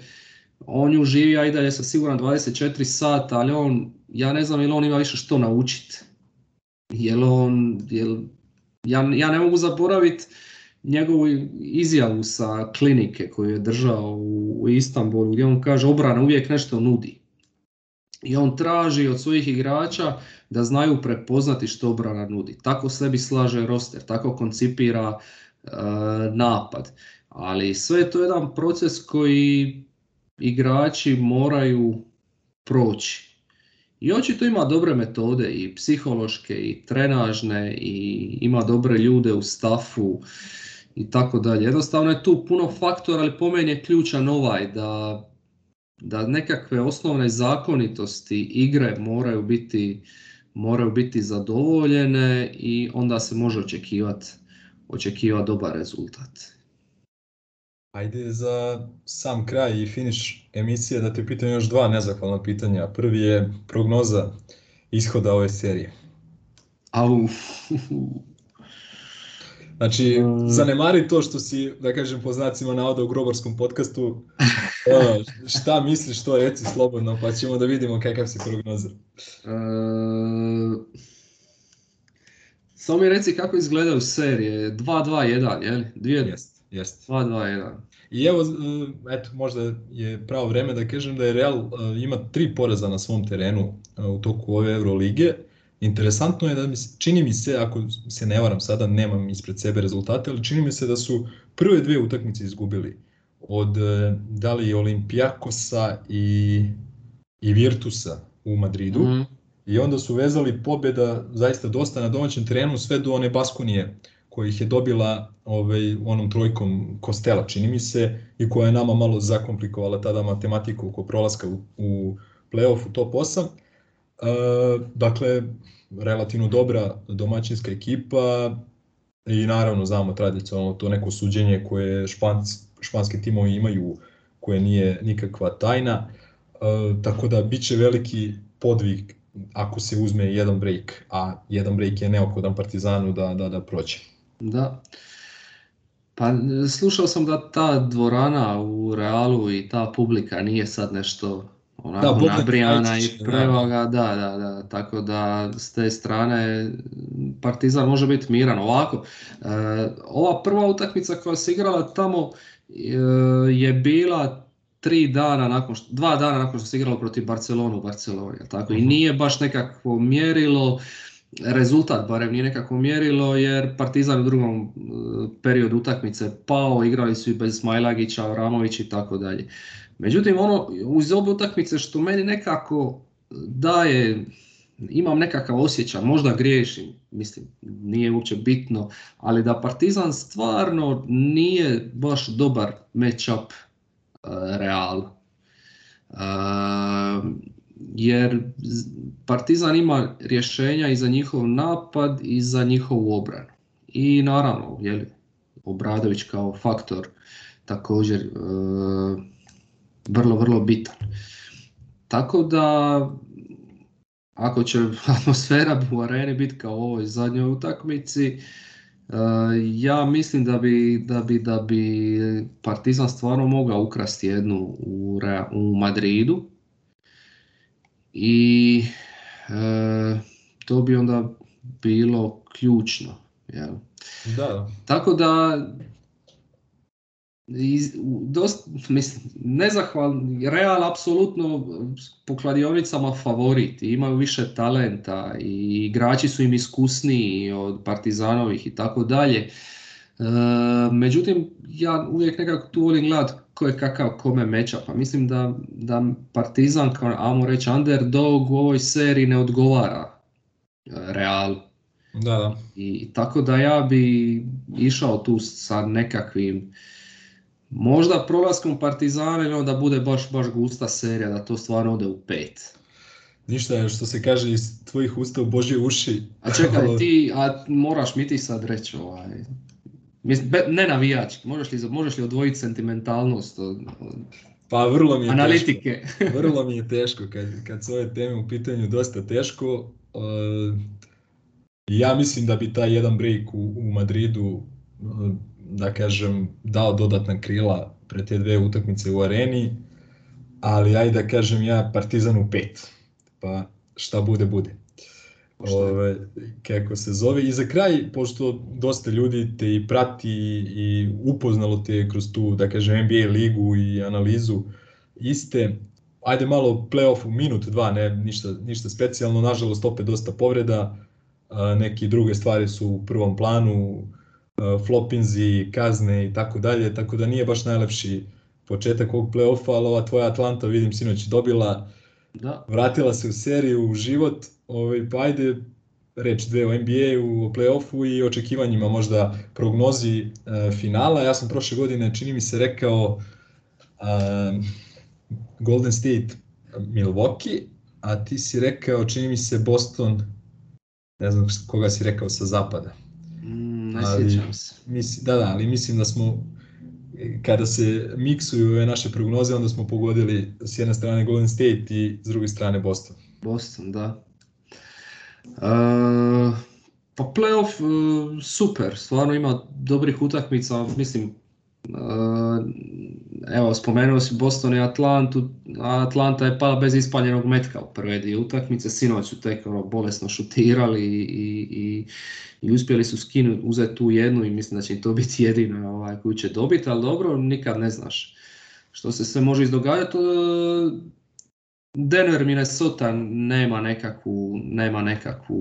on ju živi, ja i dalje sam siguran 24 sata, ali on, ja ne znam ili on ima više što naučiti. Jel on, jel ja, ja ne mogu zaboraviti njegovu izjavu sa klinike koju je držao u, Istanbulu gdje on kaže obrana uvijek nešto nudi. I on traži od svojih igrača da znaju prepoznati što obrana nudi. Tako sebi slaže roster, tako koncipira e, napad. Ali sve je to jedan proces koji igrači moraju proći. I očito ima dobre metode i psihološke i trenažne i ima dobre ljude u stafu i tako dalje. Jednostavno je tu puno faktora, ali po meni je ključan ovaj da, da nekakve osnovne zakonitosti igre moraju biti, moraju biti zadovoljene i onda se može očekivati očekiva dobar rezultat. Ajde za sam kraj i finiš emisije da te pitam još dva nezahvalna pitanja. Prvi je prognoza ishoda ove serije. Au. Znači, mm. zanemari to što si, da kažem, po znacima navoda u grobarskom podcastu. šta misliš, to reci slobodno, pa ćemo da vidimo kakav si prognoza. Eh, samo mi reci kako izgledaju serije. 2-2-1, jel? Dvije, yes. 2-2-1. I evo, e, eto, možda je pravo vreme da kažem da je Real e, ima tri poreza na svom terenu e, u toku ove Eurolige. Interesantno je da mi, čini mi se, ako se ne varam sada, nemam ispred sebe rezultate, ali čini mi se da su prve dve utakmice izgubili od da li Olimpijakosa i, i Virtusa u Madridu. Mhm. I onda su vezali pobjeda zaista dosta na domaćem terenu sve do one Baskonije kojih ih je dobila ovaj, onom trojkom Kostela, čini mi se, i koja je nama malo zakomplikovala tada matematiku oko prolaska u, u play u top 8. E, dakle, relativno dobra domaćinska ekipa i naravno znamo tradicionalno to neko suđenje koje španc, španski timovi imaju koje nije nikakva tajna. E, tako da će veliki podvig ako se uzme jedan break, a jedan break je neophodan Partizanu da, da, da da. Pa slušao sam da ta dvorana u Realu i ta publika nije sad nešto onako da, nabrijana i prevaga, da, da, da, tako da s te strane Partizan može biti miran ovako. Eh, ova prva utakmica koja se igrala tamo eh, je bila tri dana nakon što, dva dana nakon što se igralo protiv Barcelonu u Barceloni, tako i mhm. nije baš nekakvo mjerilo rezultat barem nije nekako mjerilo jer Partizan u drugom e, periodu utakmice pao, igrali su i bez Smajlagića, Vramovića i tako dalje. Međutim, ono uz obe utakmice što meni nekako daje, imam nekakav osjećaj, možda griješim, mislim, nije uopće bitno, ali da Partizan stvarno nije baš dobar match-up e, Real. Uh, jer Partizan ima rješenja i za njihov napad i za njihovu obranu. I naravno, li Obradović kao faktor također e, vrlo, vrlo bitan. Tako da, ako će atmosfera u areni biti kao u ovoj zadnjoj utakmici, e, ja mislim da bi, da bi, da bi Partizan stvarno mogao ukrasti jednu u, u Madridu i e, to bi onda bilo ključno. Jel? Da. Tako da, iz, mislim, nezahvalni, Real apsolutno po kladionicama favorit, imaju više talenta i igrači su im iskusniji od Partizanovih i tako dalje. E, međutim, ja uvijek nekako tu volim gledati Ko je kakav kome meča, pa mislim da, da Partizan kao amo reći underdog u ovoj seriji ne odgovara e, real. Da, da. I tako da ja bi išao tu sa nekakvim možda prolaskom Partizana da bude baš, baš gusta serija, da to stvarno ode u pet. Ništa što se kaže iz tvojih usta u Božje uši. A čekaj, ti a moraš mi ti sad reći ovaj, Mislim, ne navijački, možeš li, možeš li odvojiti sentimentalnost od, pa vrlo mi je analitike? Teško. Vrlo mi je teško, kad, kad su ove teme u pitanju dosta teško. Eh, ja mislim da bi taj jedan break u, Madridu, eh, da kažem, dao dodatna krila pre te dve utakmice u areni, ali ajde da kažem ja Partizan u pet, pa šta bude, bude. Ove, kako se zove. I za kraj, pošto dosta ljudi te i prati i upoznalo te kroz tu, da kažem, NBA ligu i analizu iste, ajde malo playoff u minut, dva, ne, ništa, ništa specijalno, nažalost opet dosta povreda, neke druge stvari su u prvom planu, flopinzi, kazne i tako dalje, tako da nije baš najlepši početak ovog playoffa, ali ova tvoja Atlanta, vidim, sinoć dobila, da. vratila se u seriju, u život, Ove, ovaj, pa ajde reč dve o NBA-u, o play-offu i očekivanjima možda prognozi e, finala. Ja sam prošle godine, čini mi se, rekao e, Golden State Milwaukee, a ti si rekao, čini mi se, Boston, ne znam koga si rekao sa zapada. Mm, se. da, da, ali mislim da smo kada se miksuju ove naše prognoze, onda smo pogodili s jedne strane Golden State i s druge strane Boston. Boston, da. E, pa playoff e, super, stvarno ima dobrih utakmica, mislim, e, evo spomenuo si Boston i Atlantu, Atlanta je pala bez ispaljenog metka u prve dvije utakmice, sinoć su tek ono, bolesno šutirali i, i, i uspjeli su skinu uzeti tu jednu i mislim da će to biti jedino ovaj, koju će dobiti, ali dobro, nikad ne znaš što se sve može izdogajati. Denver, Minnesota nema nekakvu, nema nekakvu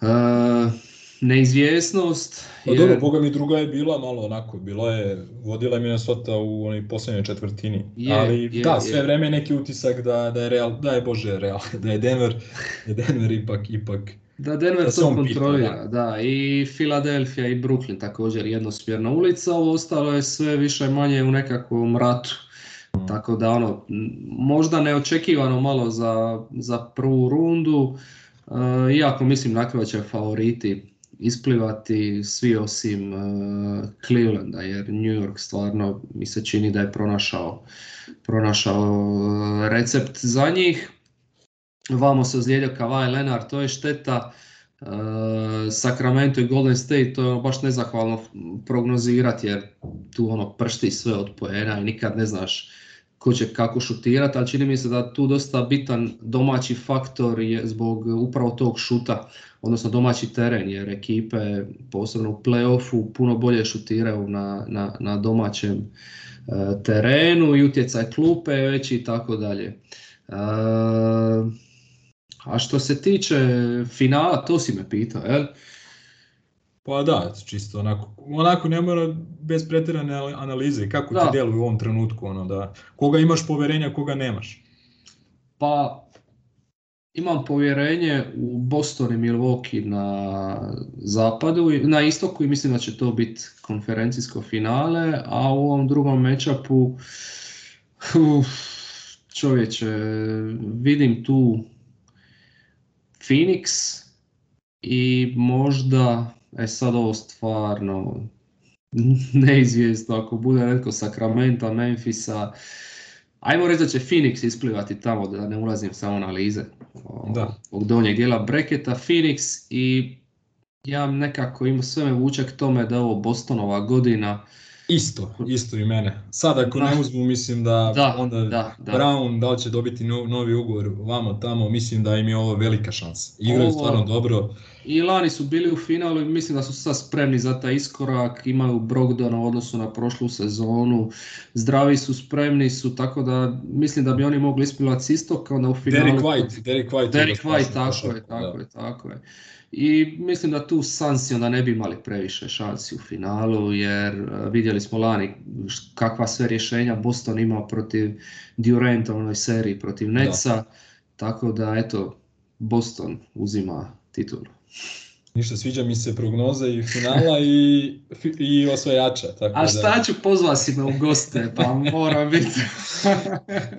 uh, neizvjesnost. Pa jer... dobro, boga mi druga je bila malo onako, bila je, vodila je Minnesota u onoj posljednjoj četvrtini, ali je, da, sve je. vreme neki utisak da, da je Real, da je Bože Real, da je Denver, da Denver ipak, ipak da Denver da to kontrolira, da. i Filadelfija i Brooklyn također jednosmjerna ulica, ovo ostalo je sve više manje u nekakvom ratu Mm. Tako da ono, možda neočekivano malo za, za prvu rundu, e, iako mislim na kraju će favoriti isplivati svi osim e, Clevelanda jer New York stvarno mi se čini da je pronašao, pronašao e, recept za njih. Vamo se ozlijedio Kawhi Leonard, to je šteta. E, Sacramento i Golden State to je ono baš nezahvalno prognozirati jer tu ono pršti sve od poena i nikad ne znaš ko će kako šutirati, ali čini mi se da tu dosta bitan domaći faktor je zbog e, upravo tog šuta, odnosno domaći teren, jer ekipe posebno u playoffu puno bolje šutiraju na, na, na domaćem e, terenu i utjecaj klupe je veći i tako dalje. E, a što se tiče finala, to si me pitao, jel? Pa da, čisto onako, onako ne mora bez pretjerane analize kako ti djeluje u ovom trenutku, ono da koga imaš povjerenja, koga nemaš. Pa imam povjerenje u Boston i Milwaukee na zapadu, na istoku i mislim da će to biti konferencijsko finale, a u ovom drugom matchupu čovječe, vidim tu Phoenix i možda E sad ovo stvarno neizvijesto, ako bude netko Sakramenta, Memphisa, ajmo reći da će Phoenix isplivati tamo, da ne ulazim samo analize da. od donjeg dijela breketa, Phoenix i ja nekako imam sve me vuče k tome da je ovo Bostonova godina, Isto, isto i mene. Sad ako ne uzmu, mislim da, da onda da, Brown, da li će dobiti novi ugovor vamo tamo, mislim da im je ovo velika šansa. Igraju stvarno dobro. I lani su bili u finalu i mislim da su sad spremni za taj iskorak, imaju brogdona u odnosu na prošlu sezonu, zdravi su, spremni su, tako da mislim da bi oni mogli ispilati isto kao da u finalu. Derek White, Derek White. Derek White, tako je, tako je, tako je i mislim da tu Sansi onda ne bi imali previše šansi u finalu jer e, vidjeli smo lani kakva sve rješenja Boston imao protiv Duranta u onoj seriji protiv Netsa. tako da eto Boston uzima titulu. Ništa, sviđa mi se prognoza i finala i, i osvajača. Tako A šta da... ću, pozva si me u goste, pa moram biti.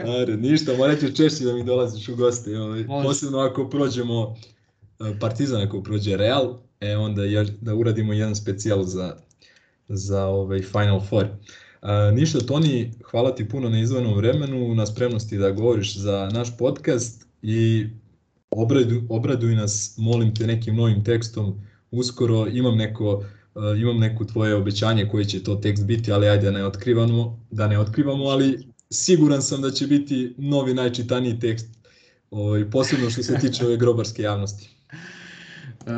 Naravno, ništa, morat ću češće da mi dolaziš u goste, ovaj, posebno ako prođemo E, Partizan ako prođe Real, e onda ja, da uradimo jedan specijal za, za ovaj Final Four. E, ništa Toni, hvala ti puno na izvanom vremenu, na spremnosti da govoriš za naš podcast i obradu, obraduj nas, molim te, nekim novim tekstom. Uskoro imam neko e, imam neko tvoje obećanje koji će to tekst biti, ali ajde ne otkrivamo, da ne otkrivamo, ali siguran sam da će biti novi najčitaniji tekst, ovaj, posebno što se tiče ove grobarske javnosti. E,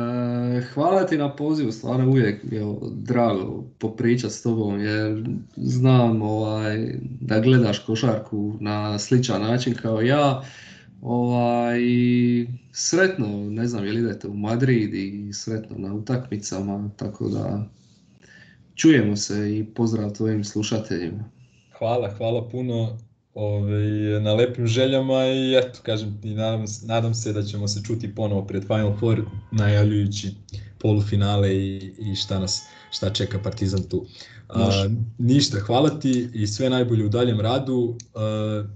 hvala ti na pozivu, stvarno uvijek mi je drago popričati s tobom jer znam ovaj, da gledaš košarku na sličan način kao ja. Ovaj, sretno, ne znam je li idete u Madrid i sretno na utakmicama, tako da čujemo se i pozdrav tvojim slušateljima. Hvala, hvala puno Ovaj, na lepim željama i eto, kažem i nadam, nadam se da ćemo se čuti ponovo pred Final Four, najavljujući polufinale i, i šta nas šta čeka Partizan tu. ništa, hvala ti i sve najbolje u daljem radu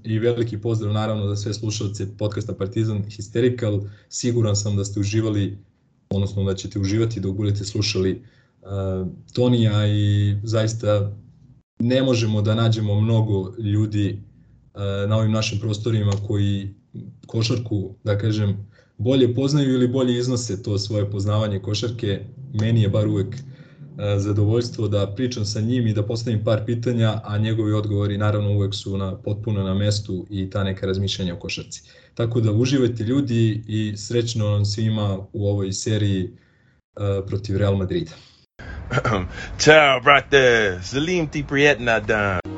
i veliki pozdrav naravno za sve slušalce podcasta Partizan Hysterical. Siguran sam da ste uživali, odnosno da ćete uživati dok budete slušali a, Tonija i zaista ne možemo da nađemo mnogo ljudi Eh, na ovim našim prostorima koji košarku, da kažem, bolje poznaju ili bolje iznose to svoje poznavanje košarke. Meni je bar uvijek eh, zadovoljstvo da pričam sa njim i da postavim par pitanja, a njegovi odgovori naravno uvek su na, potpuno na mestu i ta neka razmišljanja o košarci. Tako da uživajte ljudi i srećno vam svima u ovoj seriji eh, protiv Real Madrida. Ćao, brate, zalim ti prijetna dan.